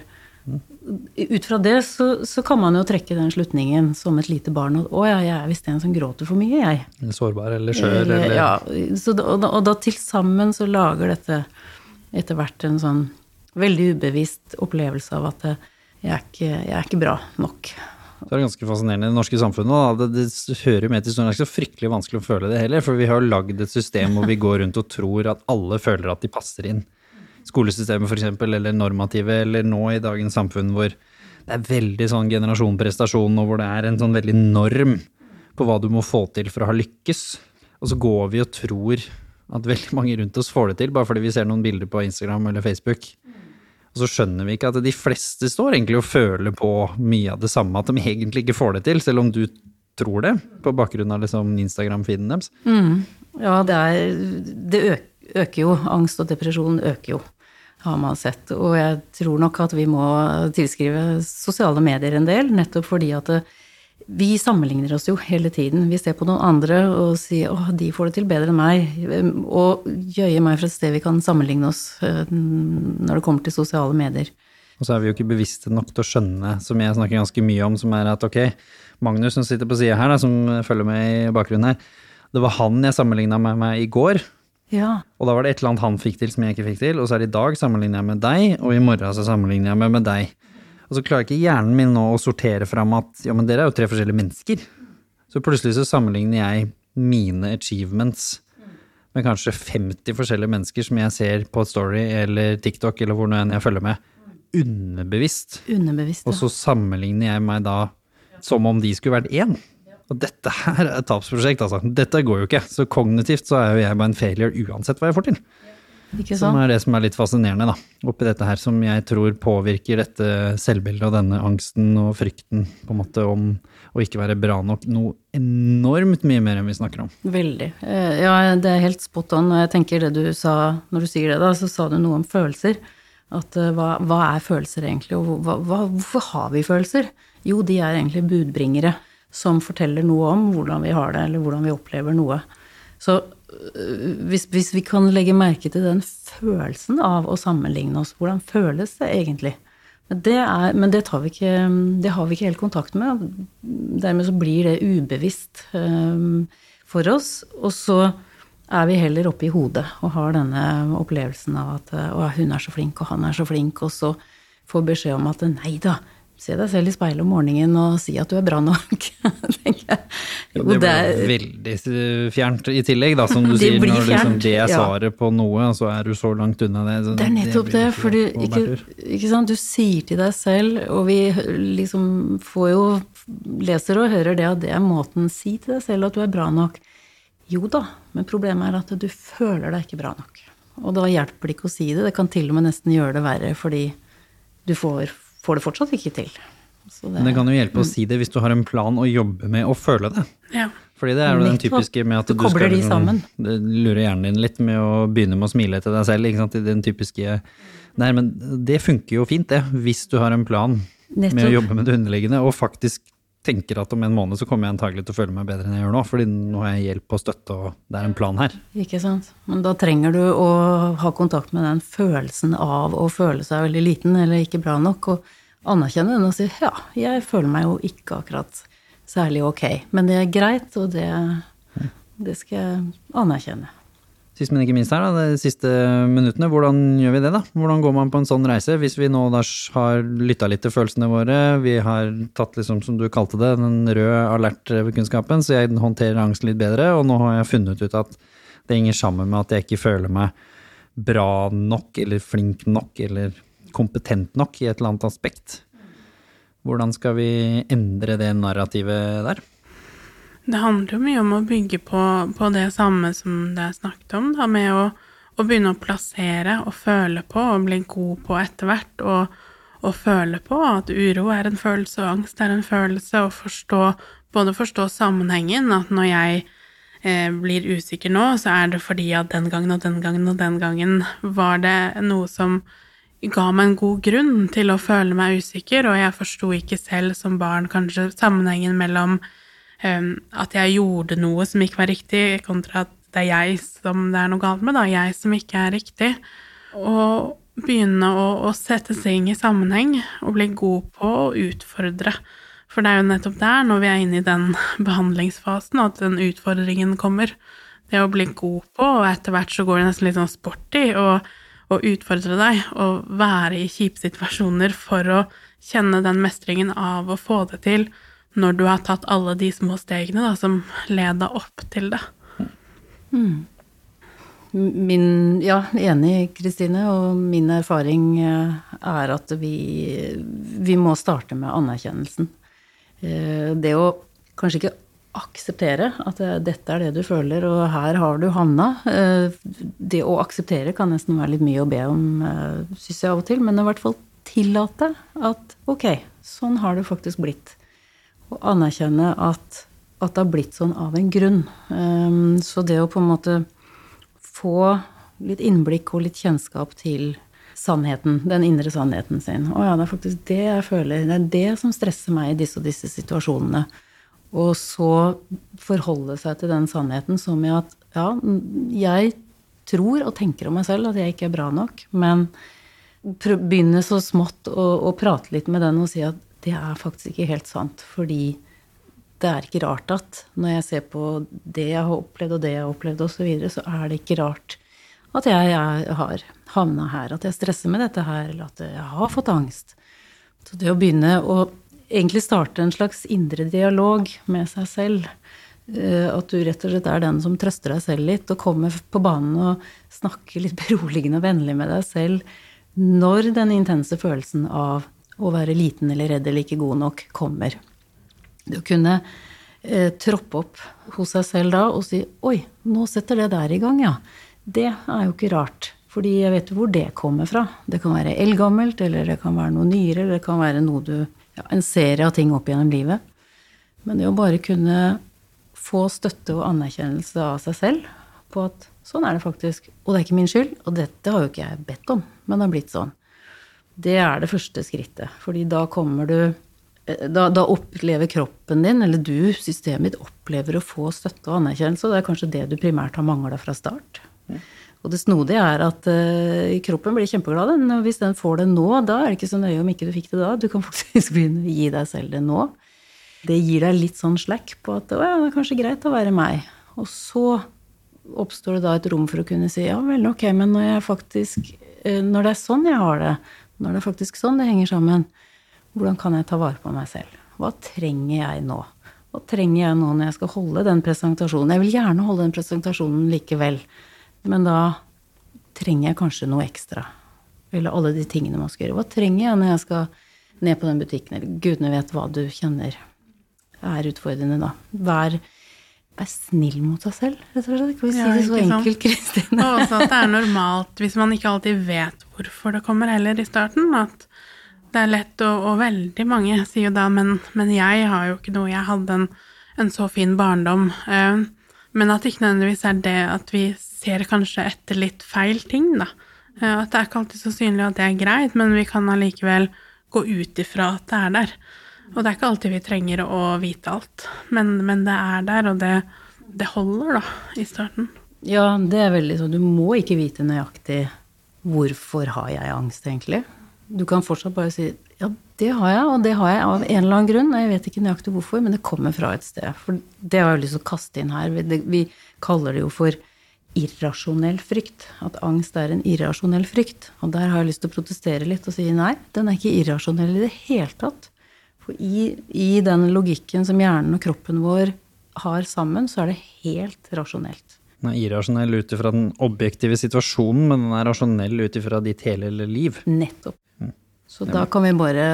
Ut fra det så, så kan man jo trekke den slutningen som et lite barn at å ja, jeg er visst en som gråter for mye, jeg. Sårbar eller skjør Eller, eller Ja, så da, og da, og da til sammen så lager dette etter hvert en sånn veldig ubevisst opplevelse av at eh, jeg er ikke, jeg er ikke bra nok. Det er ganske fascinerende i det norske samfunnet. Da. Det, det hører med til historien. Det er ikke så fryktelig vanskelig å føle det heller, for vi har jo lagd et system hvor vi går rundt og tror at alle føler at de passer inn. Skolesystemet f.eks., eller normative, eller nå i dagens samfunn hvor det er veldig sånn generasjon prestasjon, og hvor det er en sånn veldig norm på hva du må få til for å ha lykkes. Og så går vi og tror at veldig mange rundt oss får det til, bare fordi vi ser noen bilder på Instagram eller Facebook. Og så skjønner vi ikke at de fleste står egentlig og føler på mye av det samme, at de egentlig ikke får det til, selv om du tror det, på bakgrunn av liksom Instagram-feeden deres. Ja, det er Det øker, øker jo. Angst og depresjon øker jo, har man sett. Og jeg tror nok at vi må tilskrive sosiale medier en del, nettopp fordi at det, vi sammenligner oss jo hele tiden. Vi ser på noen andre og sier 'å, de får det til bedre enn meg', og jøye meg for et sted vi kan sammenligne oss eh, når det kommer til sosiale medier. Og så er vi jo ikke bevisste nok til å skjønne, som jeg snakker ganske mye om, som er at ok, Magnus som sitter på sida her, da, som følger med i bakgrunnen her, det var han jeg sammenligna med meg i går. Ja. Og da var det et eller annet han fikk til som jeg ikke fikk til, og så er det i dag sammenligner jeg med deg, og i morgen så sammenligner jeg meg med deg. Og så klarer ikke hjernen min nå å sortere fram at ja, men dere er jo tre forskjellige mennesker. Så plutselig så sammenligner jeg mine achievements med kanskje 50 forskjellige mennesker som jeg ser på Story eller TikTok eller hvor nå enn jeg følger med, underbevisst. Underbevisst. Og så sammenligner jeg meg da som om de skulle vært én. Og dette her er et tapsprosjekt, altså. Dette går jo ikke. Så kognitivt så er jo jeg bare en failure uansett hva jeg får til. Ikke Som er det som er litt fascinerende, da. Oppi dette her som jeg tror påvirker dette selvbildet og denne angsten og frykten på en måte om å ikke være bra nok noe enormt mye mer enn vi snakker om. Veldig. Eh, Ja, det er helt spot on. Og jeg tenker det du sa, når du sier det, da, så sa du noe om følelser. At eh, hva, hva er følelser egentlig, og hva, hva, hvorfor har vi følelser? Jo, de er egentlig budbringere som forteller noe om hvordan vi har det, eller hvordan vi opplever noe. Så øh, hvis, hvis vi kan legge merke til den følelsen av å sammenligne oss, hvordan føles det egentlig? Men det, er, men det, vi ikke, det har vi ikke helt kontakt med. Dermed så blir det ubevisst um, for oss. Og så er vi heller oppe i hodet og har denne opplevelsen av at å, hun er så flink, og han er så flink, og så får beskjed om at nei da, se deg selv i speilet om morgenen og si at du er bra nok. (laughs) tenker jeg. Jo, det blir er- veldig fjernt i tillegg, da, som du (laughs) sier. Når liksom det er ja. på noe, og så er du så langt unna det. Det er nettopp det, det, for du, ikke, ikke sant, du sier til deg selv, og vi liksom får jo leser og hører det at det er måten si til deg selv at du er bra nok. Jo da, men problemet er at du føler deg ikke bra nok. Og da hjelper det ikke å si det, det kan til og med nesten gjøre det verre, fordi du får, får det fortsatt ikke til. Så det, Men det kan jo hjelpe å si det hvis du har en plan å jobbe med å føle det. Ja. Fordi det er jo den typiske med at Du du, skal liksom- lurer hjernen din litt med å begynne med å smile til deg selv. Ikke sant? Den typiske Nei, men det funker jo fint, det. Hvis du har en plan med å jobbe med det underliggende, og faktisk tenker at om en måned så kommer jeg antagelig til å føle meg bedre enn jeg gjør nå, fordi nå har jeg hjelp og støtte, og det er en plan her. Ikke sant. Men da trenger du å ha kontakt med den følelsen av å føle seg veldig liten eller ikke bra nok, og anerkjenne den og si ja, jeg føler meg jo ikke akkurat særlig ok, men det er greit, og det, det skal jeg anerkjenne. Sist, men ikke minst her, da, de siste minuttene, hvordan gjør vi det, da? Hvordan går man på en sånn reise, hvis vi nå da har lytta litt til følelsene våre, vi har tatt liksom, som du kalte det, den røde alert-kunnskapen, så jeg håndterer angst litt bedre, og nå har jeg funnet ut at det henger sammen med at jeg ikke føler meg bra nok, eller flink nok, eller kompetent nok i et eller annet aspekt. Hvordan skal vi endre det narrativet der? Det handler jo mye om å bygge på, på det samme som det er snakket om, da, med å, å begynne å plassere og føle på og bli god på etter hvert, og, og føle på at uro er en følelse og angst er en følelse, og forstå, både forstå sammenhengen, at når jeg eh, blir usikker nå, så er det fordi at den gangen og den gangen og den gangen var det noe som ga meg en god grunn til å føle meg usikker, og jeg forsto ikke selv som barn kanskje sammenhengen mellom at jeg gjorde noe som ikke var riktig, kontra at det er jeg som det er noe galt med, da, jeg som ikke er riktig. Og begynne å, å sette ting i sammenheng og bli god på å utfordre. For det er jo nettopp der, når vi er inne i den (laughs) behandlingsfasen, at den utfordringen kommer. Det å bli god på, og etter hvert så går det nesten litt sånn sporty i, å utfordre deg og være i kjipe situasjoner for å kjenne den mestringen av å få det til når du har tatt alle de små stegene da, som leda opp til det. Mm. Min, ja, enig, Kristine, og min erfaring eh, er at vi, vi må starte med anerkjennelsen. Eh, det å kanskje ikke akseptere at dette er det du føler, og her har du havna. Eh, det å akseptere kan nesten være litt mye å be om, syns jeg av og til, men i hvert fall tillate at ok, sånn har det faktisk blitt. Og anerkjenne at at det har blitt sånn av en grunn. Ehm, så det å på en måte få litt innblikk og litt kjennskap til sannheten, den indre sannheten sin. Å ja, det er faktisk det jeg føler. Det er det som stresser meg i disse og disse situasjonene. Og så forholde seg til den sannheten som i at ja, jeg tror og tenker om meg selv at jeg ikke er bra nok, men begynne så smått å, å prate litt med den og si at det er faktisk ikke helt sant. Fordi det er ikke rart at når jeg ser på det jeg har opplevd, og det jeg har opplevd, osv., så, videre, så er det ikke rart at jeg, jeg har havna her, at jeg stresser med dette her, eller at jeg har fått angst. Så det å begynne å egentlig starte en slags indre dialog med seg selv, eh, at du rett og slett er den som trøster deg selv litt, og kommer på banen og snakker litt (laughs) beroligende og vennlig med deg selv når den intense følelsen av å være liten eller redd eller ikke god nok kommer. Det å kunne eh, troppe opp hos seg selv da og si Oi, nå setter det der i gang, ja. Det er jo ikke rart. Fordi jeg vet hvor det kommer fra. Det kan være eldgammelt, eller det kan være noe nyere, eller det kan være noe du ja, En serie av ting opp gjennom livet. Men det å bare kunne få støtte og anerkjennelse av seg selv på at sånn er det faktisk, og det er ikke min skyld, og dette har jo ikke jeg bedt om, men det har blitt sånn. Det er det første skrittet. Fordi da kommer du da, da, opplever kroppen din, eller du, systemet ditt, opplever å få støtte og anerkjennelse. Og det er kanskje det du primært har mangla fra start. Og det snodige er at uh, kroppen blir kjempeglad. Den. Hvis den får det nå, da er det ikke så nøye om ikke du fikk det da. Du kan (laughs) faktisk begynne å gi deg selv det nå. Det gir deg litt sånn slack på at å ja, det er kanskje greit å være meg. Og så oppstår det da et rom for å kunne si ja vel, ok, men når jeg faktisk uh, Når det er sånn jeg har det, når det er faktisk sånn det henger sammen, hvordan kan jeg ta vare på meg selv? Hva trenger jeg nå? Hva trenger jeg nå når jeg skal holde den presentasjonen? Jeg vil gjerne holde den presentasjonen likevel, men da trenger jeg kanskje noe ekstra. Eller alle de tingene man skal gjøre. Hva trenger jeg når jeg skal ned på den butikken, eller gudene vet hva du kjenner er utfordrende, da. Vær, vær snill mot deg selv, rett og slett. Kan vi si ja, det så enkelt, Kristine? Og også at det er normalt, hvis man ikke alltid vet hvorfor det kommer heller i starten, at det er lett, og, og, veldig mange sier jo da men, men, jeg har jo ikke noe, jeg hadde en, en så fin barndom. Uh, men at det ikke nødvendigvis er det at vi ser kanskje etter litt feil ting, da. Uh, at det er ikke alltid så synlig at det er greit, men vi kan allikevel gå ut ifra at det er der. Og det er ikke alltid vi trenger å vite alt, men, men det er der, og det, det holder, da, i starten. Ja, det er veldig sånn, du må ikke vite nøyaktig hvorfor har jeg angst, egentlig. Du kan fortsatt bare si ja, det har jeg, og det har jeg av en eller annen grunn. Jeg vet ikke nøyaktig hvorfor, men det kommer fra et sted. For det har jeg lyst til å kaste inn her. Vi kaller det jo for irrasjonell frykt. At angst er en irrasjonell frykt. Og der har jeg lyst til å protestere litt og si nei, den er ikke irrasjonell i det hele tatt. For i, i den logikken som hjernen og kroppen vår har sammen, så er det helt rasjonelt. Den er irrasjonell ut ifra den objektive situasjonen, men den er rasjonell ut ifra ditt hele liv. Nettopp. Så da kan vi bare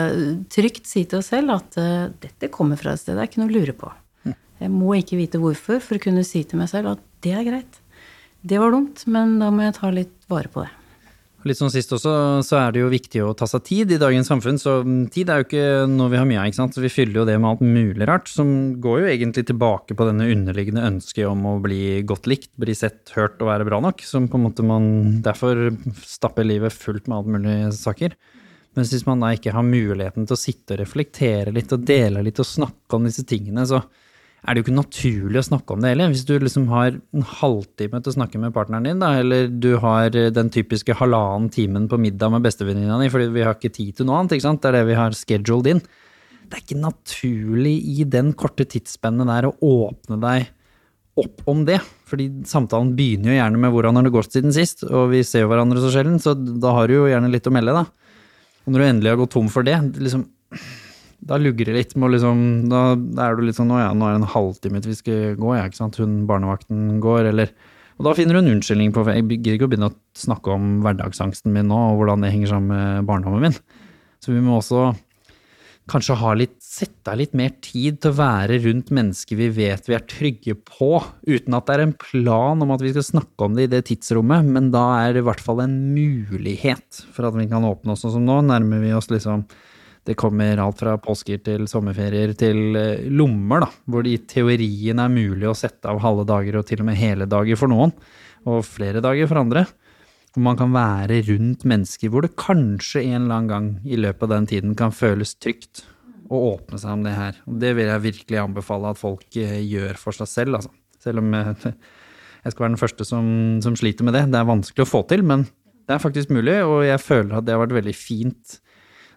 trygt si til oss selv at uh, dette kommer fra et sted, det er ikke noe å lure på. Jeg må ikke vite hvorfor for å kunne si til meg selv at det er greit. Det var dumt, men da må jeg ta litt vare på det. Litt sånn sist også, så er det jo viktig å ta seg tid i dagens samfunn. Så tid er jo ikke noe vi har mye av, ikke sant. Så vi fyller jo det med alt mulig rart. Som går jo egentlig tilbake på denne underliggende ønsket om å bli godt likt, bli sett, hørt og være bra nok. Som på en måte man derfor stapper livet fullt med alt mulig saker. Mens hvis man da ikke har muligheten til å sitte og reflektere litt og dele litt og snakke om disse tingene, så er det jo ikke naturlig å snakke om det heller. Hvis du liksom har en halvtime til å snakke med partneren din, da, eller du har den typiske halvannen timen på middag med bestevenninna di fordi vi har ikke tid til noe annet, det er det vi har scheduled inn. Det er ikke naturlig i den korte tidsspennet der å åpne deg opp om det. Fordi samtalen begynner jo gjerne med 'hvordan har det gått siden sist', og vi ser jo hverandre så sjelden, så da har du jo gjerne litt å melde, da. Og når du endelig har gått tom for det, liksom da lugger det litt med liksom, da, da, er du litt sånn Å ja, nå er det en halvtime til vi skal gå, ja, ikke sant. Hun barnevakten går, eller Og da finner du en unnskyldning på Jeg gidder ikke å begynne å snakke om hverdagsangsten min nå, og hvordan det henger sammen med barndommen min. Så vi må også kanskje ha litt Sette av litt mer tid til å være rundt mennesker vi vet vi er trygge på, uten at det er en plan om at vi skal snakke om det i det tidsrommet, men da er det i hvert fall en mulighet for at vi kan åpne oss. Sånn som nå nærmer vi oss liksom det kommer alt fra påsker til sommerferier til eh, lommer, da, hvor det i teorien er mulig å sette av halve dager og til og med hele dager for noen, og flere dager for andre. Hvor man kan være rundt mennesker hvor det kanskje en eller annen gang i løpet av den tiden kan føles trygt å åpne seg om det her. Og det vil jeg virkelig anbefale at folk eh, gjør for seg selv, altså. Selv om eh, (laughs) jeg skal være den første som, som sliter med det. Det er vanskelig å få til, men det er faktisk mulig, og jeg føler at det har vært veldig fint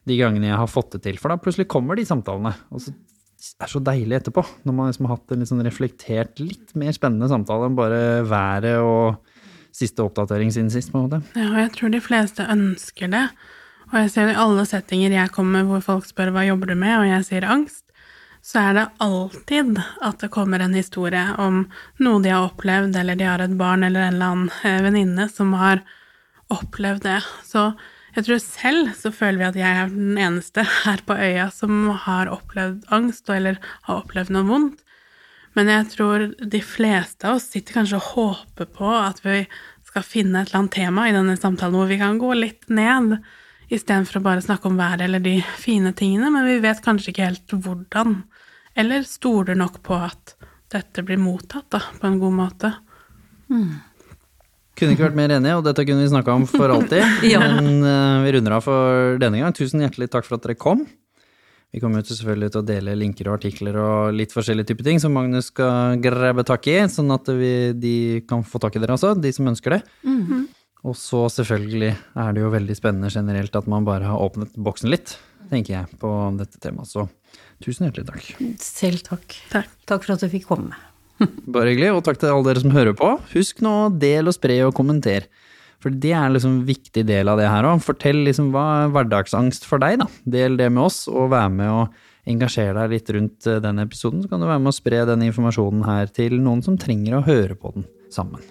de gangene jeg har fått det til. For da plutselig kommer de samtalene. Og så er det så deilig etterpå, når man liksom har hatt en litt sånn reflektert, litt mer spennende samtale enn bare været og siste oppdatering siden sist, på en måte. Ja, og jeg tror de fleste ønsker det. Og jeg ser i alle settinger jeg kommer hvor folk spør hva jobber du med, og jeg sier angst, så er det alltid at det kommer en historie om noe de har opplevd, eller de har et barn eller en eller annen eh, venninne som har opplevd det. Så jeg tror selv så føler vi at jeg er den eneste her på øya som har opplevd angst, eller har opplevd noe vondt. Men jeg tror de fleste av oss sitter kanskje og håper på at vi skal finne et eller annet tema i denne samtalen hvor vi kan gå litt ned, istedenfor å bare snakke om været eller de fine tingene, men vi vet kanskje ikke helt hvordan. Eller stoler nok på at dette blir mottatt da, på en god måte. Mm. Kunne ikke vært mer enig, og dette kunne vi snakka om for alltid. (laughs) ja. Men uh, vi runder av for denne gang. Tusen hjertelig takk for at dere kom. Vi kommer jo selvfølgelig til å dele linker og artikler og litt forskjellige typer ting som Magnus skal grabbe tak i, sånn at vi, de kan få tak i dere også, de som ønsker det. Mm -hmm. Og så selvfølgelig er det jo veldig spennende generelt at man bare har åpnet boksen litt, tenker jeg, på dette temaet. Så tusen hjertelig takk. Selv takk. Takk, takk for at du fikk komme. Bare hyggelig, og takk til alle dere som hører på. Husk nå, del og spre og kommenter. For det er liksom en viktig del av det her òg. Fortell liksom hva er hverdagsangst for deg, da. Del det med oss, og vær med og engasjere deg litt rundt denne den episoden. Så kan du være med og spre den informasjonen her til noen som trenger å høre på den sammen.